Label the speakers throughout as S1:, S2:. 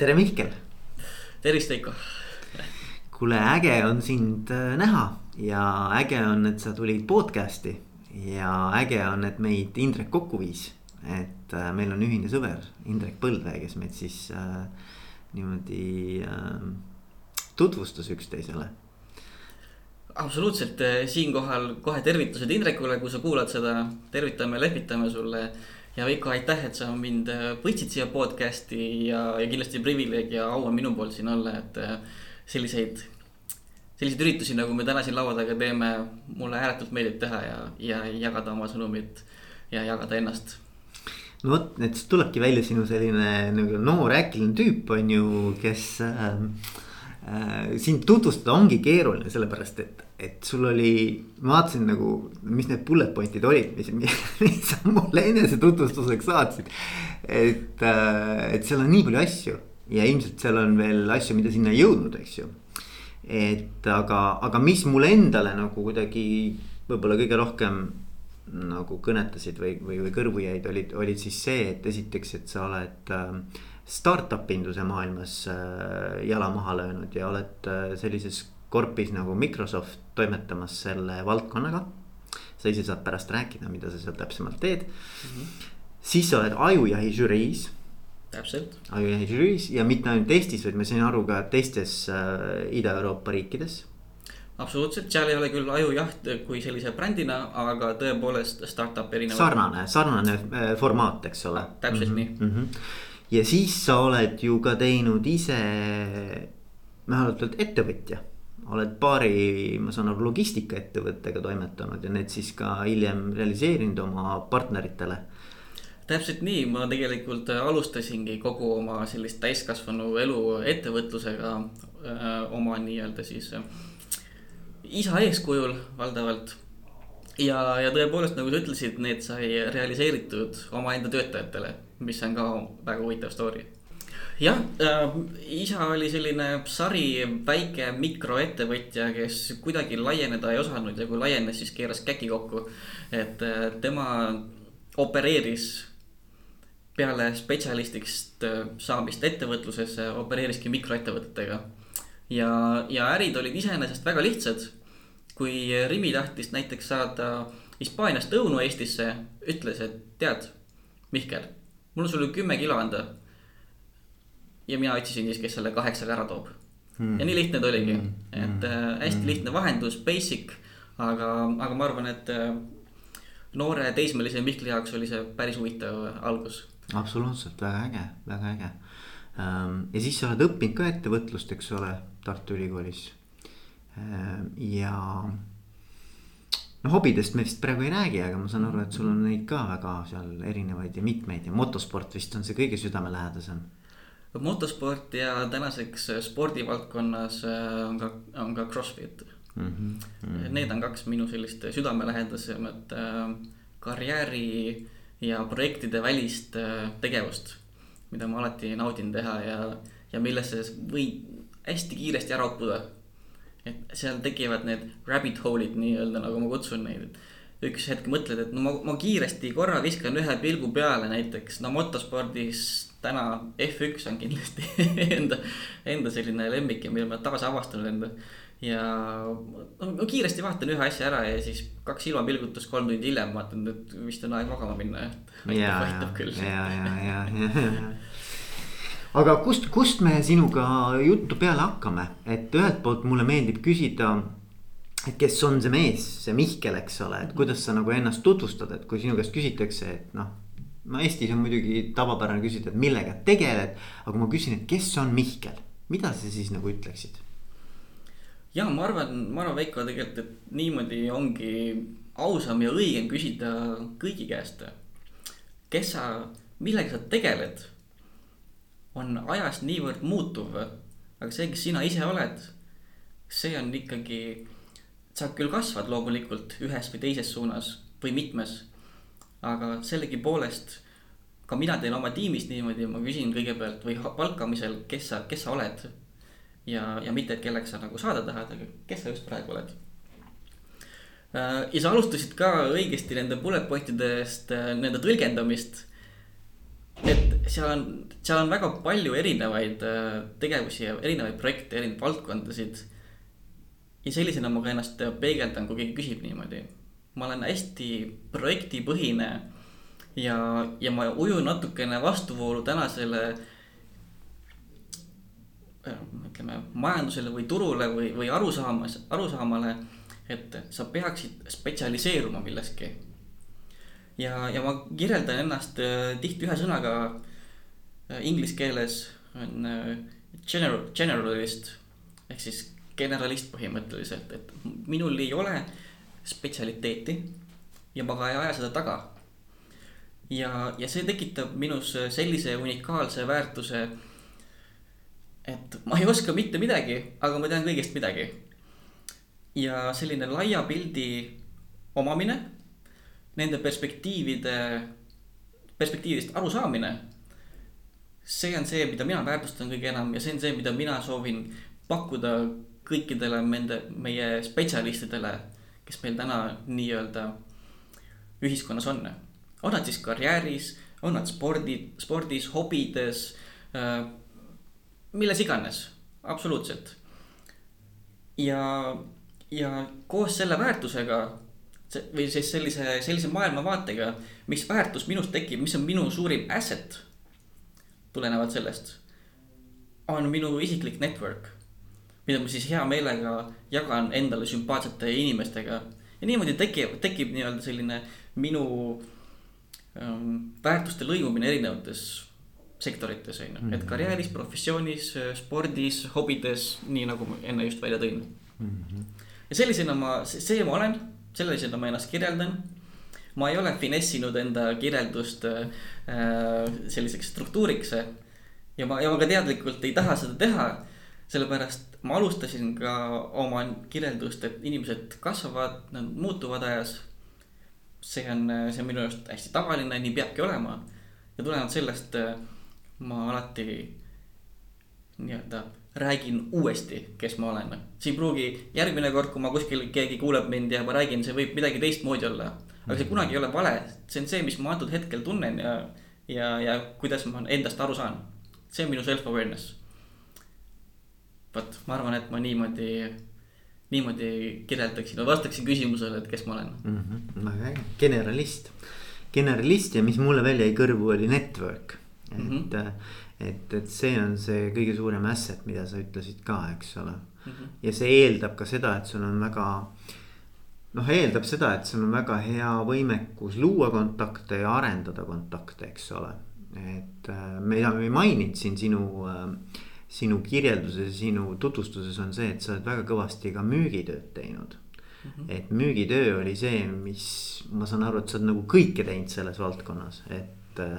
S1: tere, Mihkel.
S2: tervist, Veiko.
S1: kuule, äge on sind äh, näha ja äge on, et sa tulid podcast'i ja äge on, et meid Indrek kokku viis. et äh, meil on ühine sõber Indrek Põldvee, kes meid siis äh, niimoodi äh, tutvustas üksteisele
S2: absoluutselt, äh, siinkohal kohe tervitused Indrekule, kui sa kuulad seda, tervitame, lehvitame sulle ja Veiko, aitäh, et sa mind äh, võtsid siia podcast'i ja, ja kindlasti privileeg ja au on minu poolt siin olla, et äh, selliseid. selliseid üritusi, nagu me täna siin laua taga teeme, mulle ääretult meeldib teha ja, ja jagada oma sõnumit ja jagada ennast
S1: no vot, et siis tulebki välja sinu selline nagu noor äkiline tüüp on ju, kes äh, äh, sind tutvustada ongi keeruline, sellepärast et et sul oli, ma vaatasin nagu, mis need bullet point'id olid, mis, mis sa mulle enesetutvustuseks saatsid. et, äh, et seal on nii palju asju ja ilmselt seal on veel asju, mida sinna ei jõudnud, eks ju. et aga, aga mis mulle endale nagu kuidagi võib-olla kõige rohkem nagu kõnetasid või, või, või kõrvu jäid, olid, olid siis see, et esiteks, et sa oled äh, startup induse maailmas äh, jala maha löönud ja oled sellises korpis nagu Microsoft toimetamas selle valdkonnaga. sa ise saad pärast rääkida, mida sa seal täpsemalt teed mm. -hmm. siis sa oled ajujahi žüriis.
S2: täpselt.
S1: ajujahi žüriis ja mitte ainult Eestis, vaid ma sain aru ka teistes äh, Ida-Euroopa riikides
S2: absoluutselt, seal ei ole küll ajujaht kui sellise brändina, aga tõepoolest startup erinevad.
S1: sarnane, sarnane äh, formaat, eks ole.
S2: täpselt mm -hmm, nii mm. -hmm.
S1: ja siis sa oled ju ka teinud ise, mäletatavalt ettevõtja oled paari, ma saan aru, logistikaettevõttega toimetanud ja need siis ka hiljem realiseerinud oma partneritele.
S2: täpselt nii, ma tegelikult alustasingi kogu oma sellist täiskasvanu elu ettevõtlusega äh, oma nii-öelda siis äh, isa eeskujul valdavalt. ja, ja tõepoolest, nagu sa ütlesid, need sai realiseeritud omaenda töötajatele, mis on ka väga huvitav story jah äh,, isa oli selline sari väike mikroettevõtja, kes kuidagi laieneda ei osanud ja kui laienes, siis keeras käki kokku. et äh, tema opereeris peale spetsialistiks äh, saamist ettevõtluses, opereeriski mikroettevõtetega. ja, ja ärid olid iseenesest väga lihtsad. kui Rimi tahtis näiteks saada Hispaaniast õunu Eestisse, ütles, et tead, Mihkel, mul on sulle kümme kilo anda ja mina otsisin siis, kes selle kaheksaga ära toob hmm.. ja nii lihtne ta oligi hmm., et äh, hästi hmm. lihtne vahendus, basic, aga, aga ma arvan, et äh, noore teismelise Mihkli jaoks oli see päris huvitav algus.
S1: absoluutselt, väga äge, väga äge. Ähm, ja siis sa oled õppinud ka ettevõtlust, eks ole, Tartu Ülikoolis. Ähm, ja no hobidest me vist praegu ei räägi, aga ma saan aru, et sul on neid ka väga seal erinevaid ja mitmeid ja motosport vist on see kõige südamelähedasem
S2: motosport ja tänaseks spordivaldkonnas äh, on ka, on ka Crossfit mm. -hmm. Mm -hmm. Need on kaks minu sellist südamelähedasemat äh, karjääri ja projektide välist äh, tegevust. mida ma alati naudin teha ja, ja millesse võib hästi kiiresti ära uppuda. et seal tekivad need rabbit hole'id nii-öelda, nagu ma kutsun neid üks hetk mõtled, et no ma, ma kiiresti korra viskan ühe pilgu peale näiteks, no motospordis täna F1 on kindlasti enda, enda selline lemmik ja mille ma taas avastanud enda. ja no, kiiresti vaatan ühe asja ära ja siis kaks silmapilgutust kolm tundi hiljem vaatan, et vist on aeg magama minna.
S1: ja, ja, ja, ja, ja, ja aga kust, kust me sinuga juttu peale hakkame, et ühelt poolt mulle meeldib küsida et kes on see mees, see Mihkel, eks ole, et kuidas sa nagu ennast tutvustad, et kui sinu käest küsitakse, et noh no Eestis on muidugi tavapärane küsida, et millega tegeled, aga kui ma küsin, et kes on Mihkel, mida sa siis nagu ütleksid?
S2: ja ma arvan, ma arvan, Veiko tegelikult, et niimoodi ongi ausam ja õigem küsida kõigi käest. kes sa, millega sa tegeled, on ajas niivõrd muutuv, aga see, kes sina ise oled, see on ikkagi, sa küll kasvad loomulikult ühes või teises suunas või mitmes aga sellegipoolest ka mina teen oma tiimis niimoodi, ma küsin kõigepealt või palkamisel, kes sa, kes sa oled. ja, ja mitte, et kelleks sa nagu saada tahad, aga kes sa just praegu oled. Äh, ja sa alustasid ka õigesti nende bullet point idest, äh, nende tõlgendamist. et seal on, seal on väga palju erinevaid äh, tegevusi ja erinevaid projekte, erinevaid valdkondasid. ja sellisena ma ka ennast peegeldan, kui keegi küsib niimoodi. Ma olen hästi projektipõhine ja, ja ma ujun natukene vastuvoolu tänasele äh, ütleme majandusele või turule või, või arusaamas, arusaamale, et sa peaksid spetsialiseeruma milleski. Ja, ja ma kirjeldan ennast äh, tihti ühe sõnaga äh, inglise keeles on äh, general, generalist ehk siis generalist põhimõtteliselt, et minul ei ole spetsialiteeti ja ma ka ei aja seda taga. ja, ja see tekitab minus sellise unikaalse väärtuse. et ma ei oska mitte midagi, aga ma tean kõigest midagi. ja selline laia pildi omamine nende perspektiivide, perspektiividest arusaamine. see on see, mida mina väärtustan kõige enam ja see on see, mida mina soovin pakkuda kõikidele nende meie spetsialistidele, kes meil täna nii-öelda ühiskonnas on. on nad siis karjääris, on nad spordi, spordis, hobides äh,, milles iganes, absoluutselt. ja, ja koos selle väärtusega või siis sellise, sellise maailmavaatega, mis väärtus minust tekib, mis on minu suurim asset. tulenevalt sellest, on minu isiklik network. Mida ma siis hea meelega jagan endale sümpaatsete inimestega. ja niimoodi tekib, tekib nii-öelda selline minu ähm, väärtuste lõimumine erinevates sektorites on ju, et mhm. karjääris, professioonis, spordis, hobides, nii nagu ma enne just välja tõin mm. -hmm. ja sellisena ma, see ma olen sellisena ma ennast kirjeldan. ma ei ole finessinud enda kirjeldust äh, selliseks struktuuriks. ja ma, ja ma ka teadlikult ei taha seda teha. Sellepärast ma alustasin ka oma kirjeldust, et inimesed kasvavad, nad muutuvad ajas. see on, see on minu arust hästi tavaline, nii peabki olema. ja tulenevalt sellest äh, ma alati nii-öelda räägin uuesti, kes ma olen. see ei pruugi järgmine kord, kui ma kuskil keegi kuuleb mind ja ma räägin, see võib midagi teistmoodi olla. aga see kunagi ei ole vale, see on see, mis ma antud hetkel tunnen ja, ja, ja kuidas ma endast aru saan. see on minu self-awareness. Vot, ma arvan, et ma niimoodi, niimoodi kirjeldaksin või vastaksin küsimusele, et kes ma olen
S1: mm. -hmm, väga äge, generalist, generalist ja mis mulle veel jäi kõrvu, oli network, et mm. -hmm et, et see on see kõige suurem asset, mida sa ütlesid ka, eks ole mm. -hmm. ja see eeldab ka seda, et sul on väga. noh, eeldab seda, et sul on väga hea võimekus luua kontakte ja arendada kontakte, eks ole. et äh, mida me ei maininud siin sinu äh, sinu kirjelduses, sinu tutvustuses on see, et sa oled väga kõvasti ka müügitööd teinud mm. -hmm. et müügitöö oli see, mis ma saan aru, et sa oled nagu kõike teinud selles valdkonnas, et äh,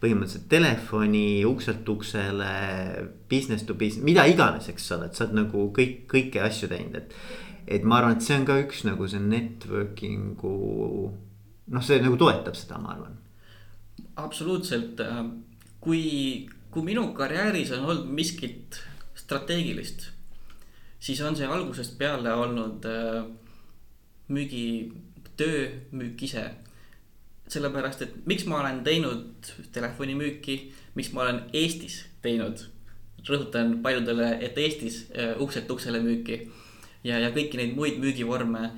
S1: põhimõtteliselt telefoni ukselt uksele, business to business, mida iganes, eks ole, et sa oled nagu kõik, kõiki asju teinud, et. et ma arvan, et see on ka üks nagu see networking'u, noh, see nagu toetab seda, ma arvan.
S2: absoluutselt, äh, kui, kui minu karjääris on olnud miskit strateegilist, siis on see algusest peale olnud äh, müügitöö, müük ise sellepärast, et miks ma olen teinud telefonimüüki, miks ma olen Eestis teinud. rõhutan paljudele, et Eestis uh, ukselt uksele müüki ja, ja kõiki neid muid müügivorme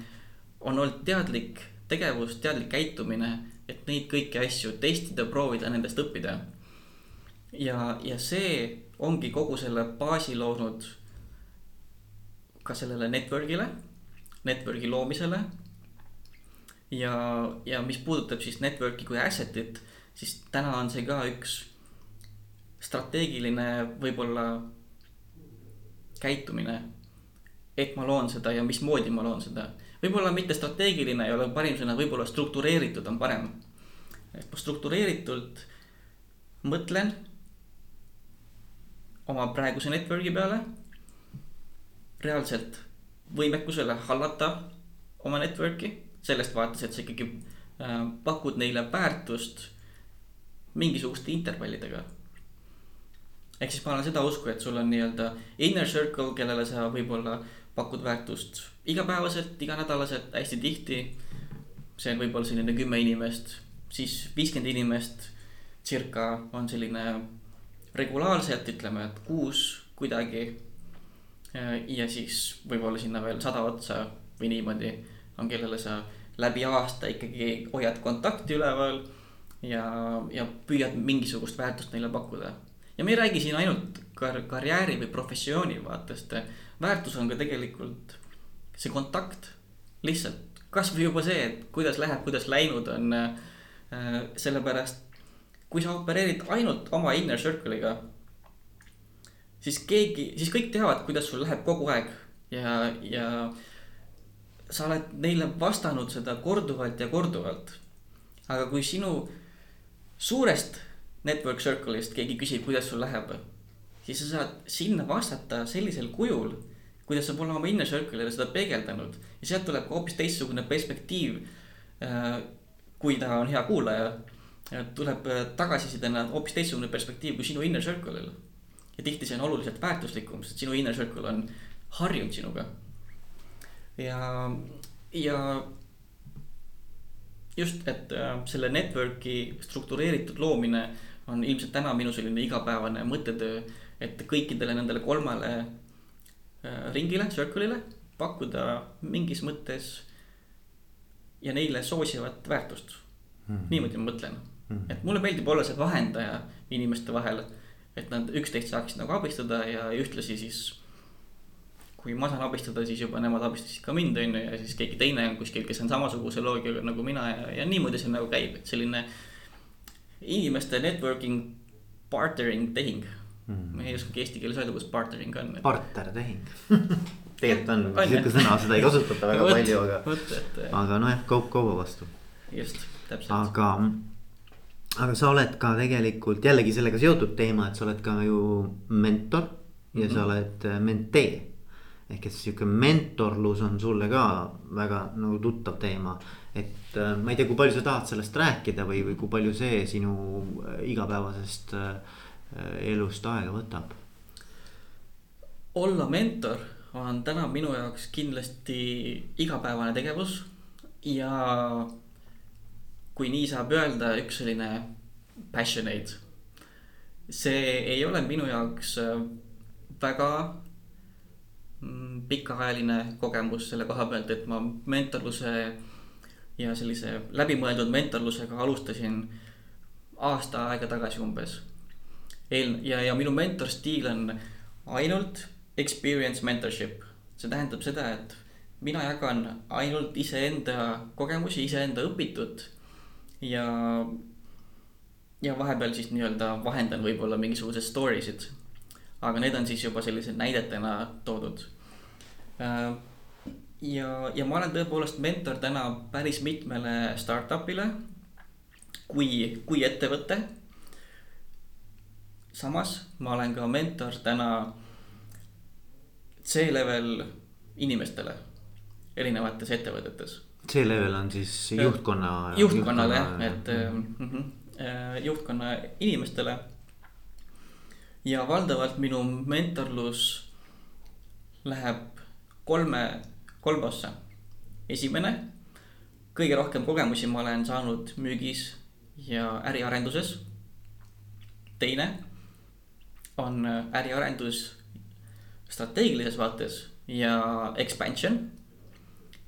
S2: on olnud teadlik tegevus, teadlik käitumine, et neid kõiki asju testida, proovida, nendest õppida. Ja, ja see ongi kogu selle baasi loonud ka sellele network'ile, network'i loomisele ja, ja mis puudutab siis network'i kui asset'it, siis täna on see ka üks strateegiline võib-olla käitumine. et ma loon seda ja mismoodi ma loon seda, võib-olla mitte strateegiline ei ole parim sõna, võib-olla struktureeritud on parem. et ma struktureeritult mõtlen oma praeguse network'i peale. reaalselt võimekusele hallata oma network'i sellest vaates, et sa ikkagi äh, pakud neile väärtust mingisuguste intervallidega. ehk siis ma olen seda usku, et sul on nii-öelda inner circle, kellele sa võib-olla pakud väärtust igapäevaselt, iganädalaselt, hästi tihti. see on võib-olla selline kümme inimest, siis viiskümmend inimest, circa on selline regulaarselt, ütleme, et kuus kuidagi. ja siis võib-olla sinna veel sada otsa või niimoodi on, kellele sa läbi aasta ikkagi hoiad kontakti üleval. ja, ja püüad mingisugust väärtust neile pakkuda. ja me ei räägi siin ainult kar karjääri või professiooni vaatest. väärtus on ka tegelikult see kontakt, lihtsalt kasvõi juba see, et kuidas läheb, kuidas läinud on. sellepärast, kui sa opereerid ainult oma inner circle'iga siis keegi, siis kõik teavad, kuidas sul läheb kogu aeg ja, ja sa oled neile vastanud seda korduvalt ja korduvalt. aga kui sinu suurest network circle'ist keegi küsib, kuidas sul läheb, siis sa saad sinna vastata sellisel kujul, kuidas sa pole oma inner circle'ile seda peegeldanud ja sealt tuleb ka hoopis teistsugune perspektiiv. Äh, kui ta on hea kuulaja, tuleb tagasisidena hoopis teistsugune perspektiiv kui sinu inner circle'il. Ja tihti see on oluliselt väärtuslikum, sest sinu inner circle on harjunud sinuga. ja, ja just, et äh, selle network'i struktureeritud loomine on ilmselt täna minu selline igapäevane mõttetöö, et kõikidele nendele kolmele äh, ringile, circle'ile pakkuda mingis mõttes ja neile soosivat väärtust. Mm.. niimoodi ma mõtlen et mulle meeldib olla see vahendaja inimeste vahel et nad üksteist saaksid nagu abistada ja ühtlasi siis. kui ma saan abistada, siis juba nemad abistasid ka mind, on ju, ja siis keegi teine on kuskil, kes on samasuguse loogikaga nagu mina ja, ja niimoodi see nagu käib, et selline. inimeste networking, bartering tehing mm.. ma ei oskagi eesti keeles öelda, kus bartering on.
S1: bartertehing tegelikult on, on sihuke sõna, seda ei kasutata väga võt, palju, aga, aga nojah, kaup kauba vastu.
S2: just, täpselt.
S1: aga aga sa oled ka tegelikult jällegi sellega seotud teema, et sa oled ka ju mentor ja mm -hmm. sa oled äh, mentee. ehk et sihuke mentorlus on sulle ka väga nagu tuttav teema. et äh, ma ei tea, kui palju sa tahad sellest rääkida või, või kui palju see sinu äh, igapäevasest elust aega võtab?
S2: olla mentor on täna minu jaoks kindlasti igapäevane tegevus ja kui nii saab öelda, üks selline passionate. see ei ole minu jaoks äh, väga mm, pikaajaline kogemus selle koha pealt, et ma mentorluse ja sellise läbimõeldud mentorlusega alustasin aasta aega tagasi umbes. eel- ja, ja minu mentorstiil on ainult experience mentorship, see tähendab seda, et mina jagan ainult iseenda kogemusi, iseenda õpitut ja, ja vahepeal siis nii-öelda vahendan võib-olla mingisugused story sid. aga need on siis juba sellised näidetena toodud. Äh, ja, ja ma olen tõepoolest mentor täna päris mitmele startup'ile kui, kui ettevõte. samas ma olen ka mentor täna C-level inimestele erinevates ettevõtetes
S1: C-level on siis juhtkonna.
S2: juhtkonnale jah, et mm -hmm, juhtkonna inimestele. ja valdavalt minu mentorlus läheb kolme, kolme ossa. esimene, kõige rohkem kogemusi ma olen saanud müügis ja äriarenduses. teine on äriarendus strateegilises vaates ja expansion.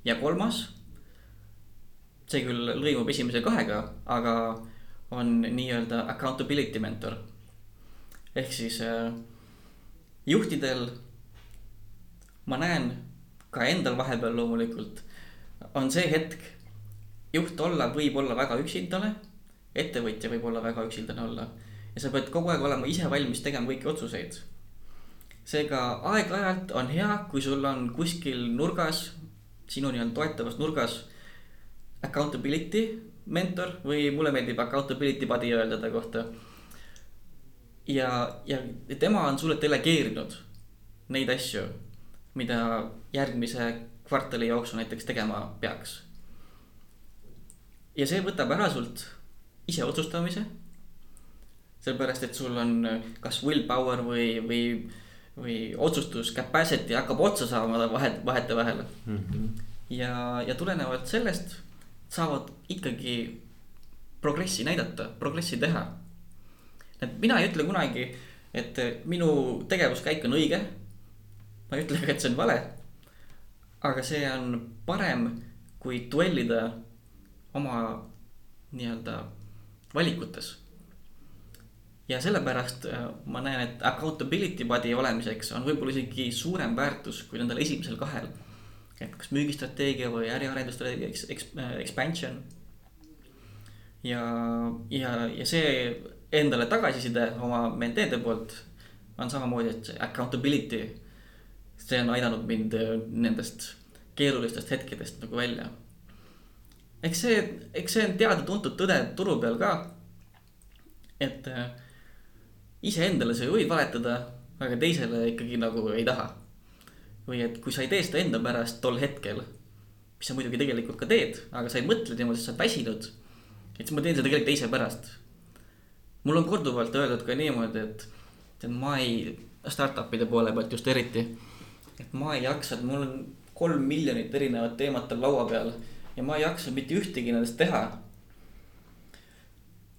S2: ja kolmas see küll lõimub esimese kahega, aga on nii-öelda accountability mentor. ehk siis äh, juhtidel, ma näen ka endal vahepeal loomulikult, on see hetk. juht olla võib olla väga üksildane, ettevõtja võib olla väga üksildane olla ja sa pead kogu aeg olema ise valmis tegema kõiki otsuseid. seega aeg-ajalt on hea, kui sul on kuskil nurgas, sinu nii-öelda toetavas nurgas accountability mentor või mulle meeldib accountability buddy öelda ta kohta. ja, ja tema on sulle delegeerinud neid asju, mida järgmise kvartali jooksul näiteks tegema peaks. ja see võtab ära sult ise otsustamise. sellepärast, et sul on kas willpower või, või, või otsustus capacity hakkab otsa saama vahet, vahetevahel mm. -hmm. ja, ja tulenevalt sellest saavad ikkagi progressi näidata, progressi teha. et mina ei ütle kunagi, et minu tegevuskäik on õige. ma ei ütle ka, et see on vale. aga see on parem, kui duellida oma nii-öelda valikutes ja sellepärast äh, ma näen, et accountability body olemiseks on võib-olla isegi suurem väärtus kui nendel esimesel kahel. Et kas müügistrateegia või äriarendusstrateegia eks, eks, äh, expansion. ja, ja, ja see endale tagasiside oma menteede poolt on samamoodi, et accountability. see on aidanud mind äh, nendest keerulistest hetkedest nagu välja. eks see, eks see on teada-tuntud tõde turu peal ka. et äh, iseendale sa ju võid valetada, aga teisele ikkagi nagu ei taha. Või et kui sa ei tee seda enda pärast tol hetkel, mis sa muidugi tegelikult ka teed, aga sa ei mõtle niimoodi, sa oled väsinud. et siis ma teen seda tegelikult teise pärast. mul on korduvalt öeldud ka niimoodi, et, et ma ei, startup'ide poole pealt just eriti. et ma ei jaksa, et mul on kolm miljonit erinevat teemat on laua peal ja ma ei jaksa mitte ühtegi nendest teha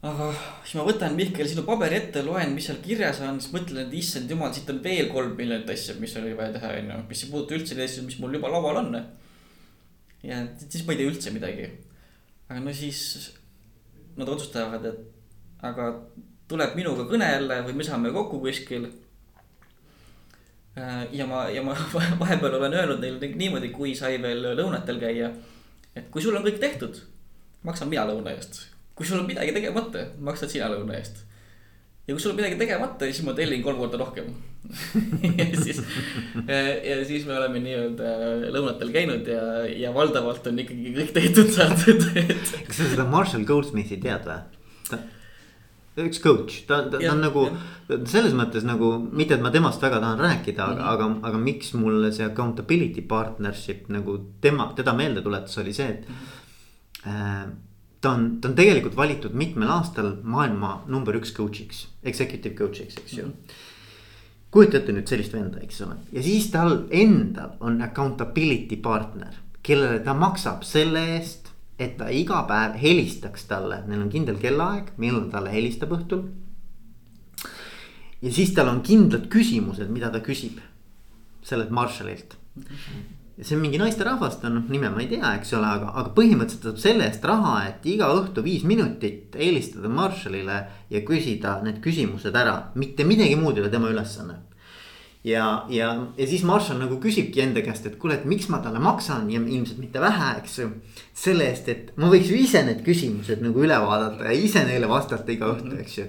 S2: aga siis ma võtan Mihkel sinu paberi ette, loen, mis seal kirjas on, siis mõtlen, et issand jumal, siit on veel kolm miljonit asja, mis oli vaja teha, onju. mis ei puuduta üldse neid asju, mis mul juba laual on. ja siis ma ei tee üldse midagi. aga no siis nad otsustavad, et aga tuleb minuga kõne jälle või me saame kokku kuskil. ja ma, ja ma vahepeal olen öelnud neile niimoodi, kui sai veel lõunatel käia. et kui sul on kõik tehtud, maksan mina lõuna eest kui sul on midagi tegemata, maksad sina lõuna eest. ja kui sul on midagi tegemata, siis ma tellin kolm korda rohkem ja siis, ja siis me oleme nii-öelda lõunatel käinud ja, ja valdavalt on ikkagi kõik tehtud saadud
S1: kas sa seda Marshall Goldsmithi tead või? üks coach, ta, ta, ta on nagu ja. selles mõttes nagu, mitte et ma temast väga tahan rääkida mm, -hmm. aga, aga miks mulle see accountability partnership nagu tema, teda meelde tuletas, oli see, et mm. -hmm. äh, ta on, ta on tegelikult valitud mitmel aastal maailma number üks coach'iks, executive coach'iks, eks ju mm. -hmm kujuta ette nüüd sellist venda, eks ole, ja siis tal endal on accountability partner, kellele ta maksab selle eest, et ta iga päev helistaks talle, neil on kindel kellaaeg, millal talle helistab õhtul. ja siis tal on kindlad küsimused, mida ta küsib sellelt Marshallilt mm. -hmm see on mingi naisterahvas, ta noh, nime ma ei tea, eks ole, aga, aga põhimõtteliselt saab selle eest raha, et iga õhtu viis minutit helistada Marshallile ja küsida need küsimused ära, mitte midagi muud ei ole tema ülesanne. ja, ja, ja siis Marshall nagu küsibki enda käest, et kuule, et miks ma talle maksan ja ilmselt mitte vähe, eks ju. selle eest, et ma võiks ju ise need küsimused nagu üle vaadata ja ise neile vastata iga õhtu, eks ju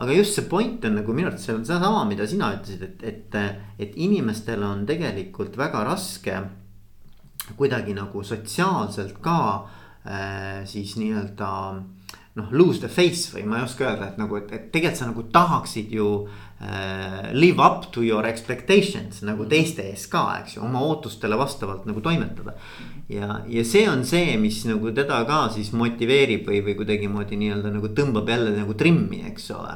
S1: aga just see point on nagu minu arvates see on sedasama, mida sina ütlesid, et, et, et inimestel on tegelikult väga raske kuidagi nagu sotsiaalselt ka äh, siis nii-öelda noh, lose the face või ma ei oska öelda, et nagu, et, et tegelikult sa nagu tahaksid ju äh, live up to your expectations nagu mhm. teiste ees ka, eks ju, oma ootustele vastavalt nagu toimetada. ja, ja see on see, mis nagu teda ka siis motiveerib või, või kuidagimoodi nii-öelda nagu tõmbab jälle nagu trimmi, eks ole.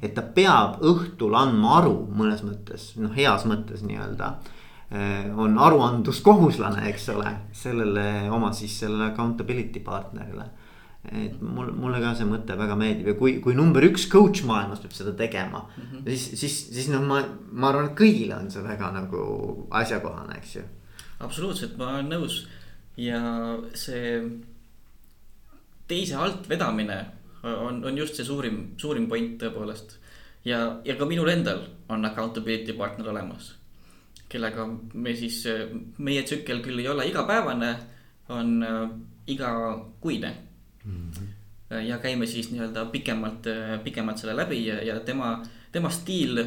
S1: et ta peab õhtul andma aru mõnes mõttes, noh, heas mõttes nii-öelda Äh, on aruandluskohuslane, eks ole, sellele oma siis sellele accountability partnerile. et mul, mulle ka see mõte väga meeldib ja kui, kui number üks coach maailmas peab seda tegema mm. -hmm. siis, siis, siis noh, ma, ma arvan, et kõigile on see väga nagu asjakohane, eks ju.
S2: absoluutselt, ma olen nõus ja see teise alt vedamine on, on just see suurim, suurim point tõepoolest. ja, ja ka minul endal on accountability partner olemas kellega me siis, meie tsükkel küll ei ole igapäevane, on äh, igakuine mm. -hmm. ja käime siis nii-öelda pikemalt, pikemalt selle läbi ja, ja tema, tema stiil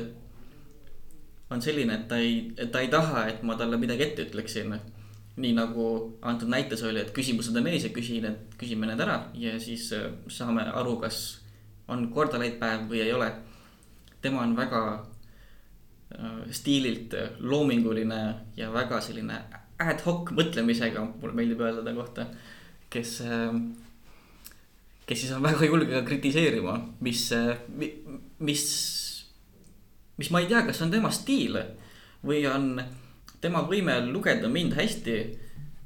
S2: on selline, et ta ei, ta ei taha, et ma talle midagi ette ütleksin. nii nagu antud näites oli, et küsimused on ees ja küsi need, küsime need ära ja siis äh, saame aru, kas on korda läinud päev või ei ole. tema on väga Äh, stiililt äh, loominguline ja väga selline ad hoc mõtlemisega, mulle meeldib öelda ta kohta. kes, äh, kes siis on väga julge ka kritiseerima, mis, mis, mis ma ei tea, kas on tema stiil või on tema võime lugeda mind hästi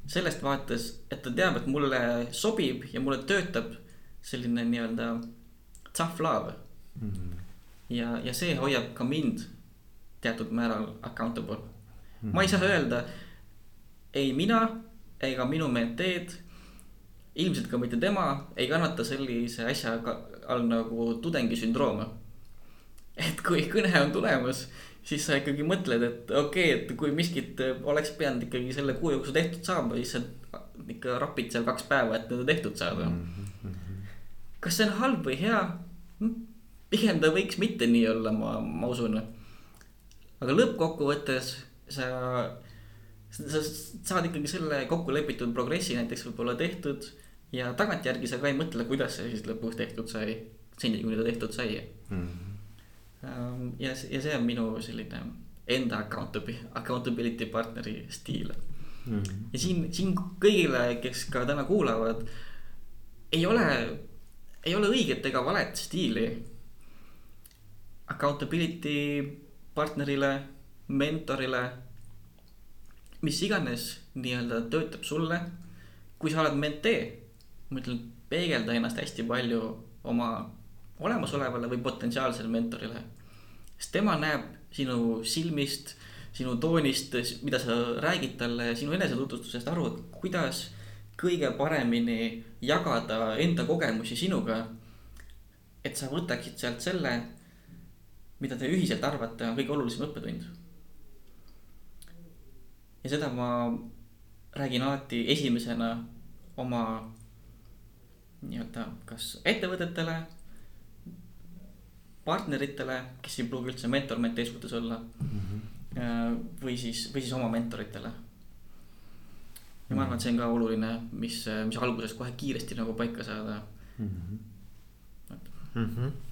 S2: sellest vaates, et ta teab, et mulle sobib ja mulle töötab selline nii-öelda tough love mm. -hmm ja, ja see hoiab ka mind teatud määral accountable mm. -hmm. ma ei saa öelda, ei mina ega minu menteed, ilmselt ka mitte tema ei kannata sellise asja all nagu tudengisündrooma. et kui kõne on tulemas siis sa ikkagi mõtled, et okei okay,, et kui miskit oleks pidanud ikkagi selle kuu jooksul tehtud saama, siis sa ikka rapid seal kaks päeva, et need tehtud saada mm. -hmm. kas see on halb või hea? Hm, pigem ta võiks mitte nii olla, ma, ma usun. Aga lõppkokkuvõttes sa, sa saad ikkagi selle kokkulepitud progressi näiteks võib-olla tehtud. ja tagantjärgi sa ka ei mõtle, kuidas see siis lõpuks tehtud sai, seni kuni ta tehtud sai mm. -hmm ja, ja see on minu selline enda accountability, accountability partneri stiil mm. -hmm. ja siin, siin kõigile, kes ka täna kuulavad, ei ole, ei ole õiget ega valet stiili. Accountability partnerile, mentorile, mis iganes nii-öelda töötab sulle. kui sa oled mentee, ma ütlen, peegelda ennast hästi palju oma olemasolevale või potentsiaalsele mentorile. sest tema näeb sinu silmist, sinu toonist, mida sa räägid talle, sinu enesetutvustusest aru, et kuidas kõige paremini jagada enda kogemusi sinuga. et sa võtaksid sealt selle, mida te ühiselt arvate, on kõige olulisem õppetund. ja seda ma räägin alati esimesena oma nii-öelda kas ettevõtetele partneritele, kes ei pruugi üldse mentor mentee suhtes olla mm. -hmm. või siis, või siis oma mentoritele. ja ma arvan, et see on ka oluline, mis, mis alguses kohe kiiresti nagu paika saada mm.
S1: -hmm. Mm -hmm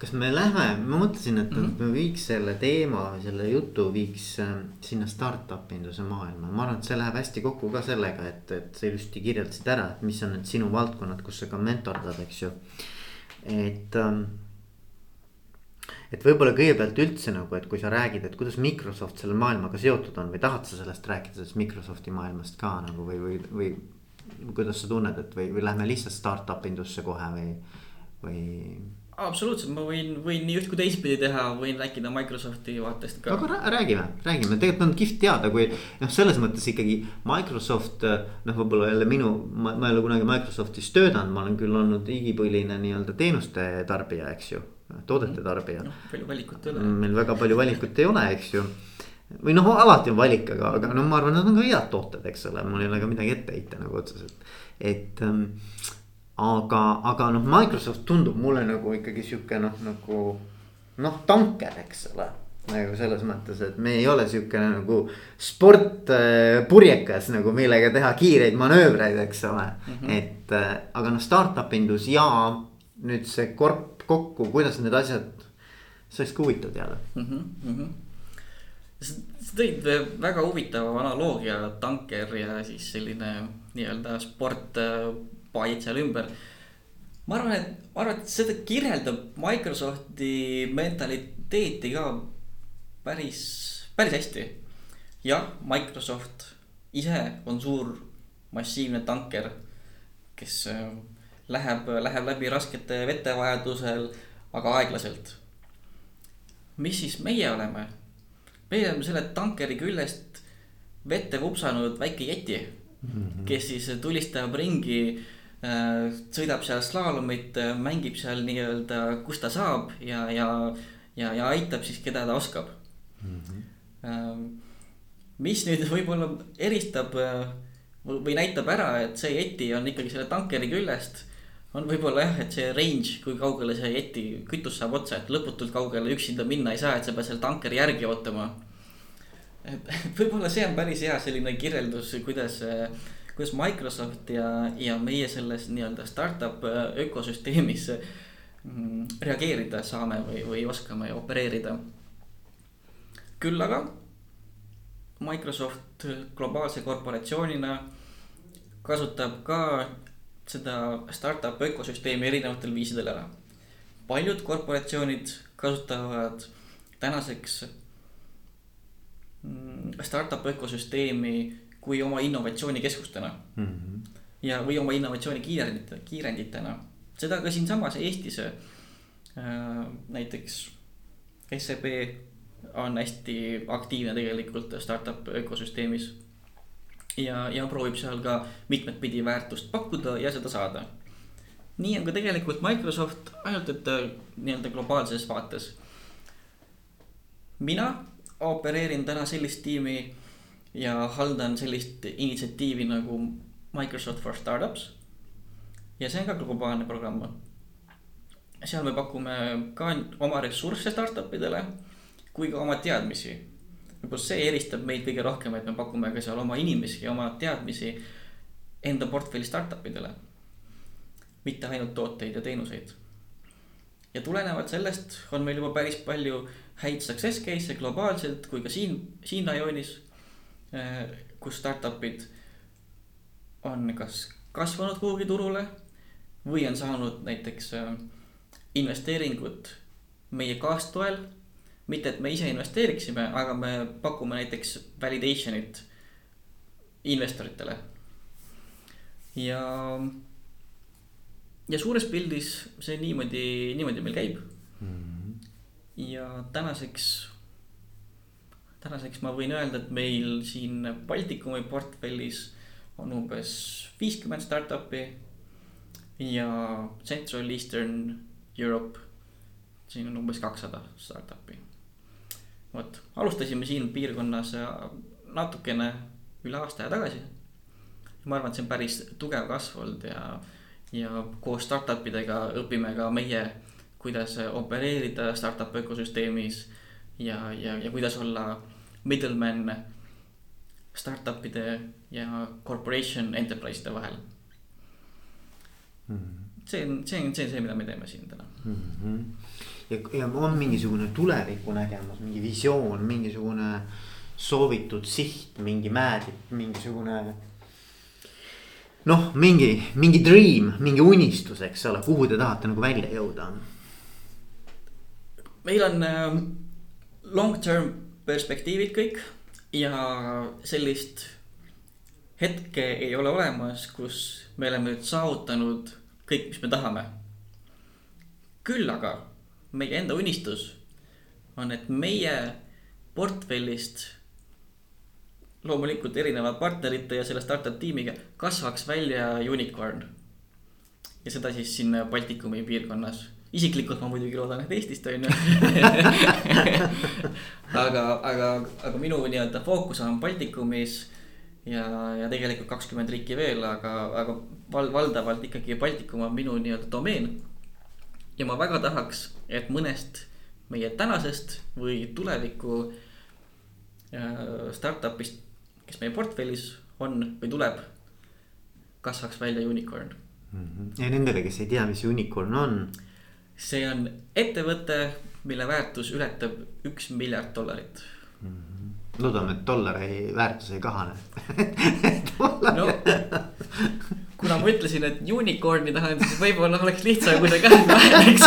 S1: kas me lähme, ma mõtlesin, et mm -hmm. me viiks selle teema, selle jutu viiks äh, sinna startup induse maailma, ma arvan, et see läheb hästi kokku ka sellega, et, et sa ilusti kirjeldasid ära, et mis on need sinu valdkonnad, kus sa ka mentordad, eks ju. et ähm, et võib-olla kõigepealt üldse nagu, et kui sa räägid, et kuidas Microsoft selle maailmaga seotud on või tahad sa sellest rääkida, sellest Microsofti maailmast ka nagu või, või, või. kuidas sa tunned, et või, või lähme lihtsalt startup indusse kohe või, või?
S2: Absoluutselt, ma võin, võin nii üht kui teistpidi teha, võin rääkida Microsofti vaatest ka.
S1: aga räägime, räägime, tegelikult on kihvt teada, kui noh, selles mõttes ikkagi Microsoft noh, võib-olla jälle minu, ma, ei ole kunagi Microsoftis töötanud, ma olen küll olnud igipõline nii-öelda teenuste tarbija, eks ju toodete tarbija
S2: no,. palju valikut ei ole.
S1: meil väga palju valikut ei ole, eks ju. või noh, alati on valik, aga, aga no ma arvan, nad on ka head tooted, eks ole, mul ei ole ka midagi ette heita nagu otseselt, et ähm, aga, aga noh, Microsoft tundub mulle nagu ikkagi sihuke noh, nagu noh, tanker, eks ole nagu selles mõttes, et me ei ole siukene nagu sportpurjekas äh, nagu millega teha kiireid manöövreid, eks ole mm. -hmm. et äh, aga noh, startup indus ja nüüd see korp kokku, kuidas need asjad, see oleks ka huvitav teada mm. -hmm, mm -hmm
S2: sa tõid väga huvitava analoogia, tanker ja siis selline nii-öelda sport, paid seal ümber. ma arvan, et, ma arvan, et seda kirjeldab Microsofti mentaliteeti ka päris, päris hästi. jah, Microsoft ise on suur massiivne tanker, kes läheb, läheb läbi raskete vete vajadusel, aga aeglaselt. mis siis meie oleme? meie oleme selle tankeri küljest vette vupsanud väike jeti mm, -hmm. kes siis tulistab ringi äh,. Sõidab seal slaalomit, mängib seal nii-öelda, kus ta saab ja, ja, ja, ja aitab siis, keda ta oskab mm. -hmm. Äh, mis nüüd võib-olla eristab äh, või näitab ära, et see jeti on ikkagi selle tankeri küljest on võib-olla jah, et see range, kui kaugele see jeti kütus saab otsa, et lõputult kaugele üksinda minna ei saa, et sa pead seal tankeri järgi ootama. et võib-olla see on päris hea selline kirjeldus, kuidas, kuidas Microsoft ja, ja meie selles nii-öelda startup ökosüsteemis mm, reageerida saame või, või oskame opereerida. küll aga Microsoft globaalse korporatsioonina kasutab ka seda startup ökosüsteemi erinevatel viisidel ära. paljud korporatsioonid kasutavad tänaseks mm, startup ökosüsteemi kui oma innovatsioonikeskustena mm. -hmm. ja, või oma innovatsiooni kiirendit, kiirenditena, seda ka siinsamas Eestis. näiteks SEB on hästi aktiivne tegelikult startup ökosüsteemis. ja, ja proovib seal ka mitmet pidi väärtust pakkuda ja seda saada. nii on ka tegelikult Microsoft, ainult et nii-öelda globaalses vaates. mina opereerin täna sellist tiimi ja haldan sellist initsiatiivi nagu Microsoft for Startups. ja see on ka globaalne programm. seal me pakume ka oma ressursse startup idele kui ka oma teadmisi. võib-olla see eelistab meid kõige rohkem, et me pakume ka seal oma inimesi ja oma teadmisi enda portfelli startup idele. mitte ainult tooteid ja teenuseid. ja tulenevalt sellest on meil juba päris palju häid success case'e globaalselt kui ka siin, siin rajoonis. Eh, kus startup'id on kas kasvanud kuhugi turule või on saanud näiteks eh, investeeringut meie kaastoel mitte, et me ise investeeriksime, aga me pakume näiteks validation'it investoritele. ja, ja suures pildis see niimoodi, niimoodi meil käib mm. -hmm. ja tänaseks, tänaseks ma võin öelda, et meil siin Baltikumi portfellis on umbes viiskümmend startup'i ja Central Eastern Europe, siin on umbes kakssada startup'i vot, alustasime siin piirkonnas natukene üle aasta aja tagasi. ma arvan, et see on päris tugev kasv olnud ja, ja koos startup idega õpime ka meie, kuidas opereerida startup ökosüsteemis. Ja, ja, ja kuidas olla middleman startup'ide ja corporation enterprise'ide vahel mm. -hmm. see on, see on, see on see, mida me teeme siin täna mm. -hmm
S1: ja, ja on mingisugune tulevikunägemus, mingi visioon, mingisugune soovitud siht, mingi määrib, mingisugune. noh, mingi, mingi dream, mingi unistus, eks ole, kuhu te tahate nagu välja jõuda?
S2: meil on äh, long term perspektiivid kõik ja sellist hetke ei ole olemas, kus me oleme nüüd saavutanud kõik, mis me tahame. küll aga meie enda unistus on, et meie portfellist loomulikult erineva partnerite ja selle startup tiimiga kasvaks välja unicorn. ja seda siis siin Baltikumi piirkonnas. Isiklikult ma muidugi loodan, et Eestist on ju aga, aga, aga minu nii-öelda fookus on Baltikumis ja, ja tegelikult kakskümmend riiki veel, aga, aga val, valdavalt ikkagi Baltikum on minu nii-öelda domeen ja ma väga tahaks, et mõnest meie tänasest või tuleviku äh, startup'ist, kes meie portfellis on või tuleb, kasvaks välja unicorn
S1: mm. -hmm. ja nendele, kes ei tea, mis unicorn on.
S2: See on ettevõte, mille väärtus ületab üks miljard dollarit mm.
S1: -hmm. loodame, et dollari väärtus ei kahane
S2: no kuna ma ütlesin, et unicorn'i tahan, siis võib-olla oleks lihtsam, kui see käib väheneks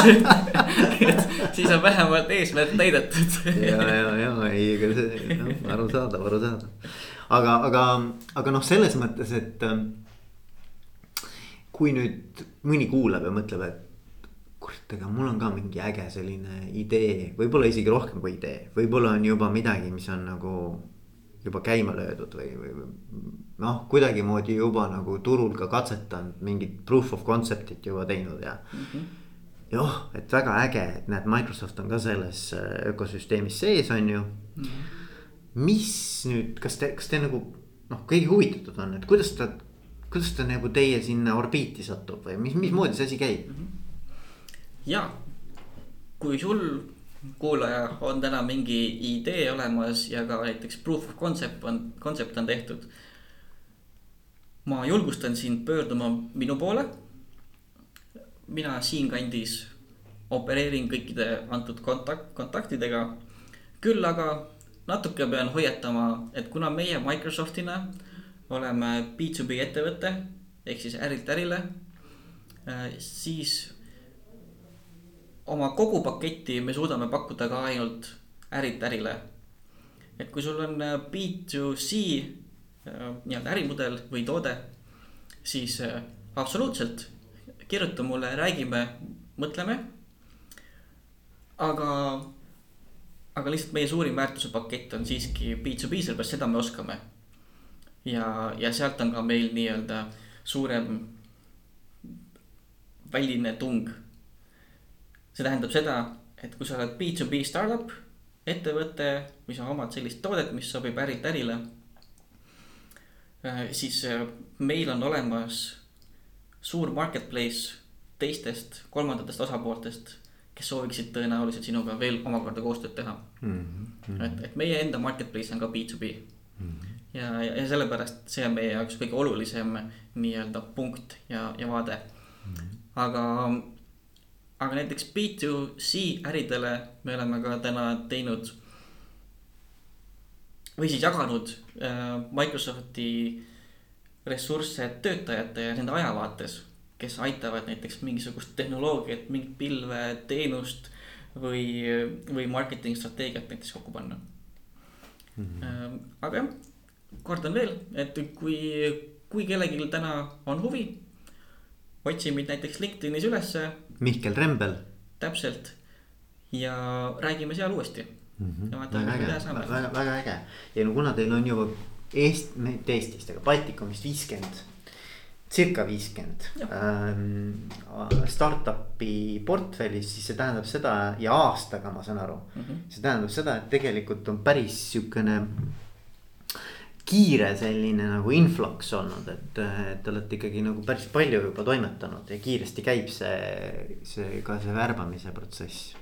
S2: siis on vähemalt eesmärk täidetud
S1: ja, ja, ja ei, ega see noh, arusaadav, arusaadav. aga, aga, aga noh, selles mõttes, et. Ähm, kui nüüd mõni kuulab ja mõtleb, et kurat, aga mul on ka mingi äge selline idee, võib-olla isegi rohkem kui idee, võib-olla on juba midagi, mis on nagu juba käima löödud või, või noh, kuidagimoodi juba nagu turul ka katsetanud mingit proof of concept'it juba teinud ja mm. -hmm. ja oh, et väga äge, et näed, Microsoft on ka selles äh, ökosüsteemis sees, on ju mm. -hmm. mis nüüd, kas te, kas te nagu noh, kõige huvitatud on, et kuidas ta, kuidas ta nagu teie sinna orbiiti satub või mis, mismoodi see asi käib mm? -hmm.
S2: Ja, kui sul kuulaja on täna mingi idee olemas ja ka näiteks proof of concept on, concept on tehtud. ma julgustan sind pöörduma minu poole. mina siinkandis opereerin kõikide antud kontakt, kontaktidega. küll aga natuke pean hoiatama, et kuna meie Microsoftina oleme B2B ettevõte ehk siis ärilt ärile, äh, siis oma kogu paketti me suudame pakkuda ka ainult ärilt ärile. et kui sul on äh, B2C äh, nii-öelda ärimudel või toode, siis äh, absoluutselt kirjuta mulle, räägime, mõtleme. aga, aga lihtsalt meie suurim väärtuse pakett on siiski B2B, sellepärast seda me oskame. ja, ja sealt on ka meil nii-öelda suurem väline tung. See tähendab seda, et kui sa oled B2B startup, ettevõte või sa omad sellist toodet, mis sobib ärilt ärile. siis äh, meil on olemas suur marketplace teistest kolmandatest osapooltest, kes sooviksid tõenäoliselt sinuga veel omakorda koostööd teha mm. -hmm. et, et meie enda marketplace on ka B2B mm. -hmm. ja, ja, ja sellepärast see on meie jaoks kõige olulisem nii-öelda punkt ja, ja vaade mm. -hmm. aga, aga näiteks B2C äridele me oleme ka täna teinud või siis jaganud äh, Microsofti ressursse töötajate ja nende ajavaates kes aitavad näiteks mingisugust tehnoloogiat, mingit pilve, teenust või, või marketing strateegiat näiteks kokku panna mm. -hmm. aga jah, kordan veel, et kui, kui kellelgi täna on huvi, otsi mind näiteks LinkedInis ülesse.
S1: Mihkel Rembel.
S2: täpselt ja räägime seal uuesti
S1: mm. -hmm. mida saame. väga, väga äge ja no kuna teil on juba Eest-, mitte Eestist, aga Baltikumist viiskümmend circa viiskümmend ähm, startup'i portfellis, siis see tähendab seda ja aastaga, ma saan aru mm. -hmm. see tähendab seda, et tegelikult on päris sihukene kiire selline nagu influx olnud, et, et te olete ikkagi nagu päris palju juba toimetanud ja kiiresti käib see, see ka see värbamise protsess.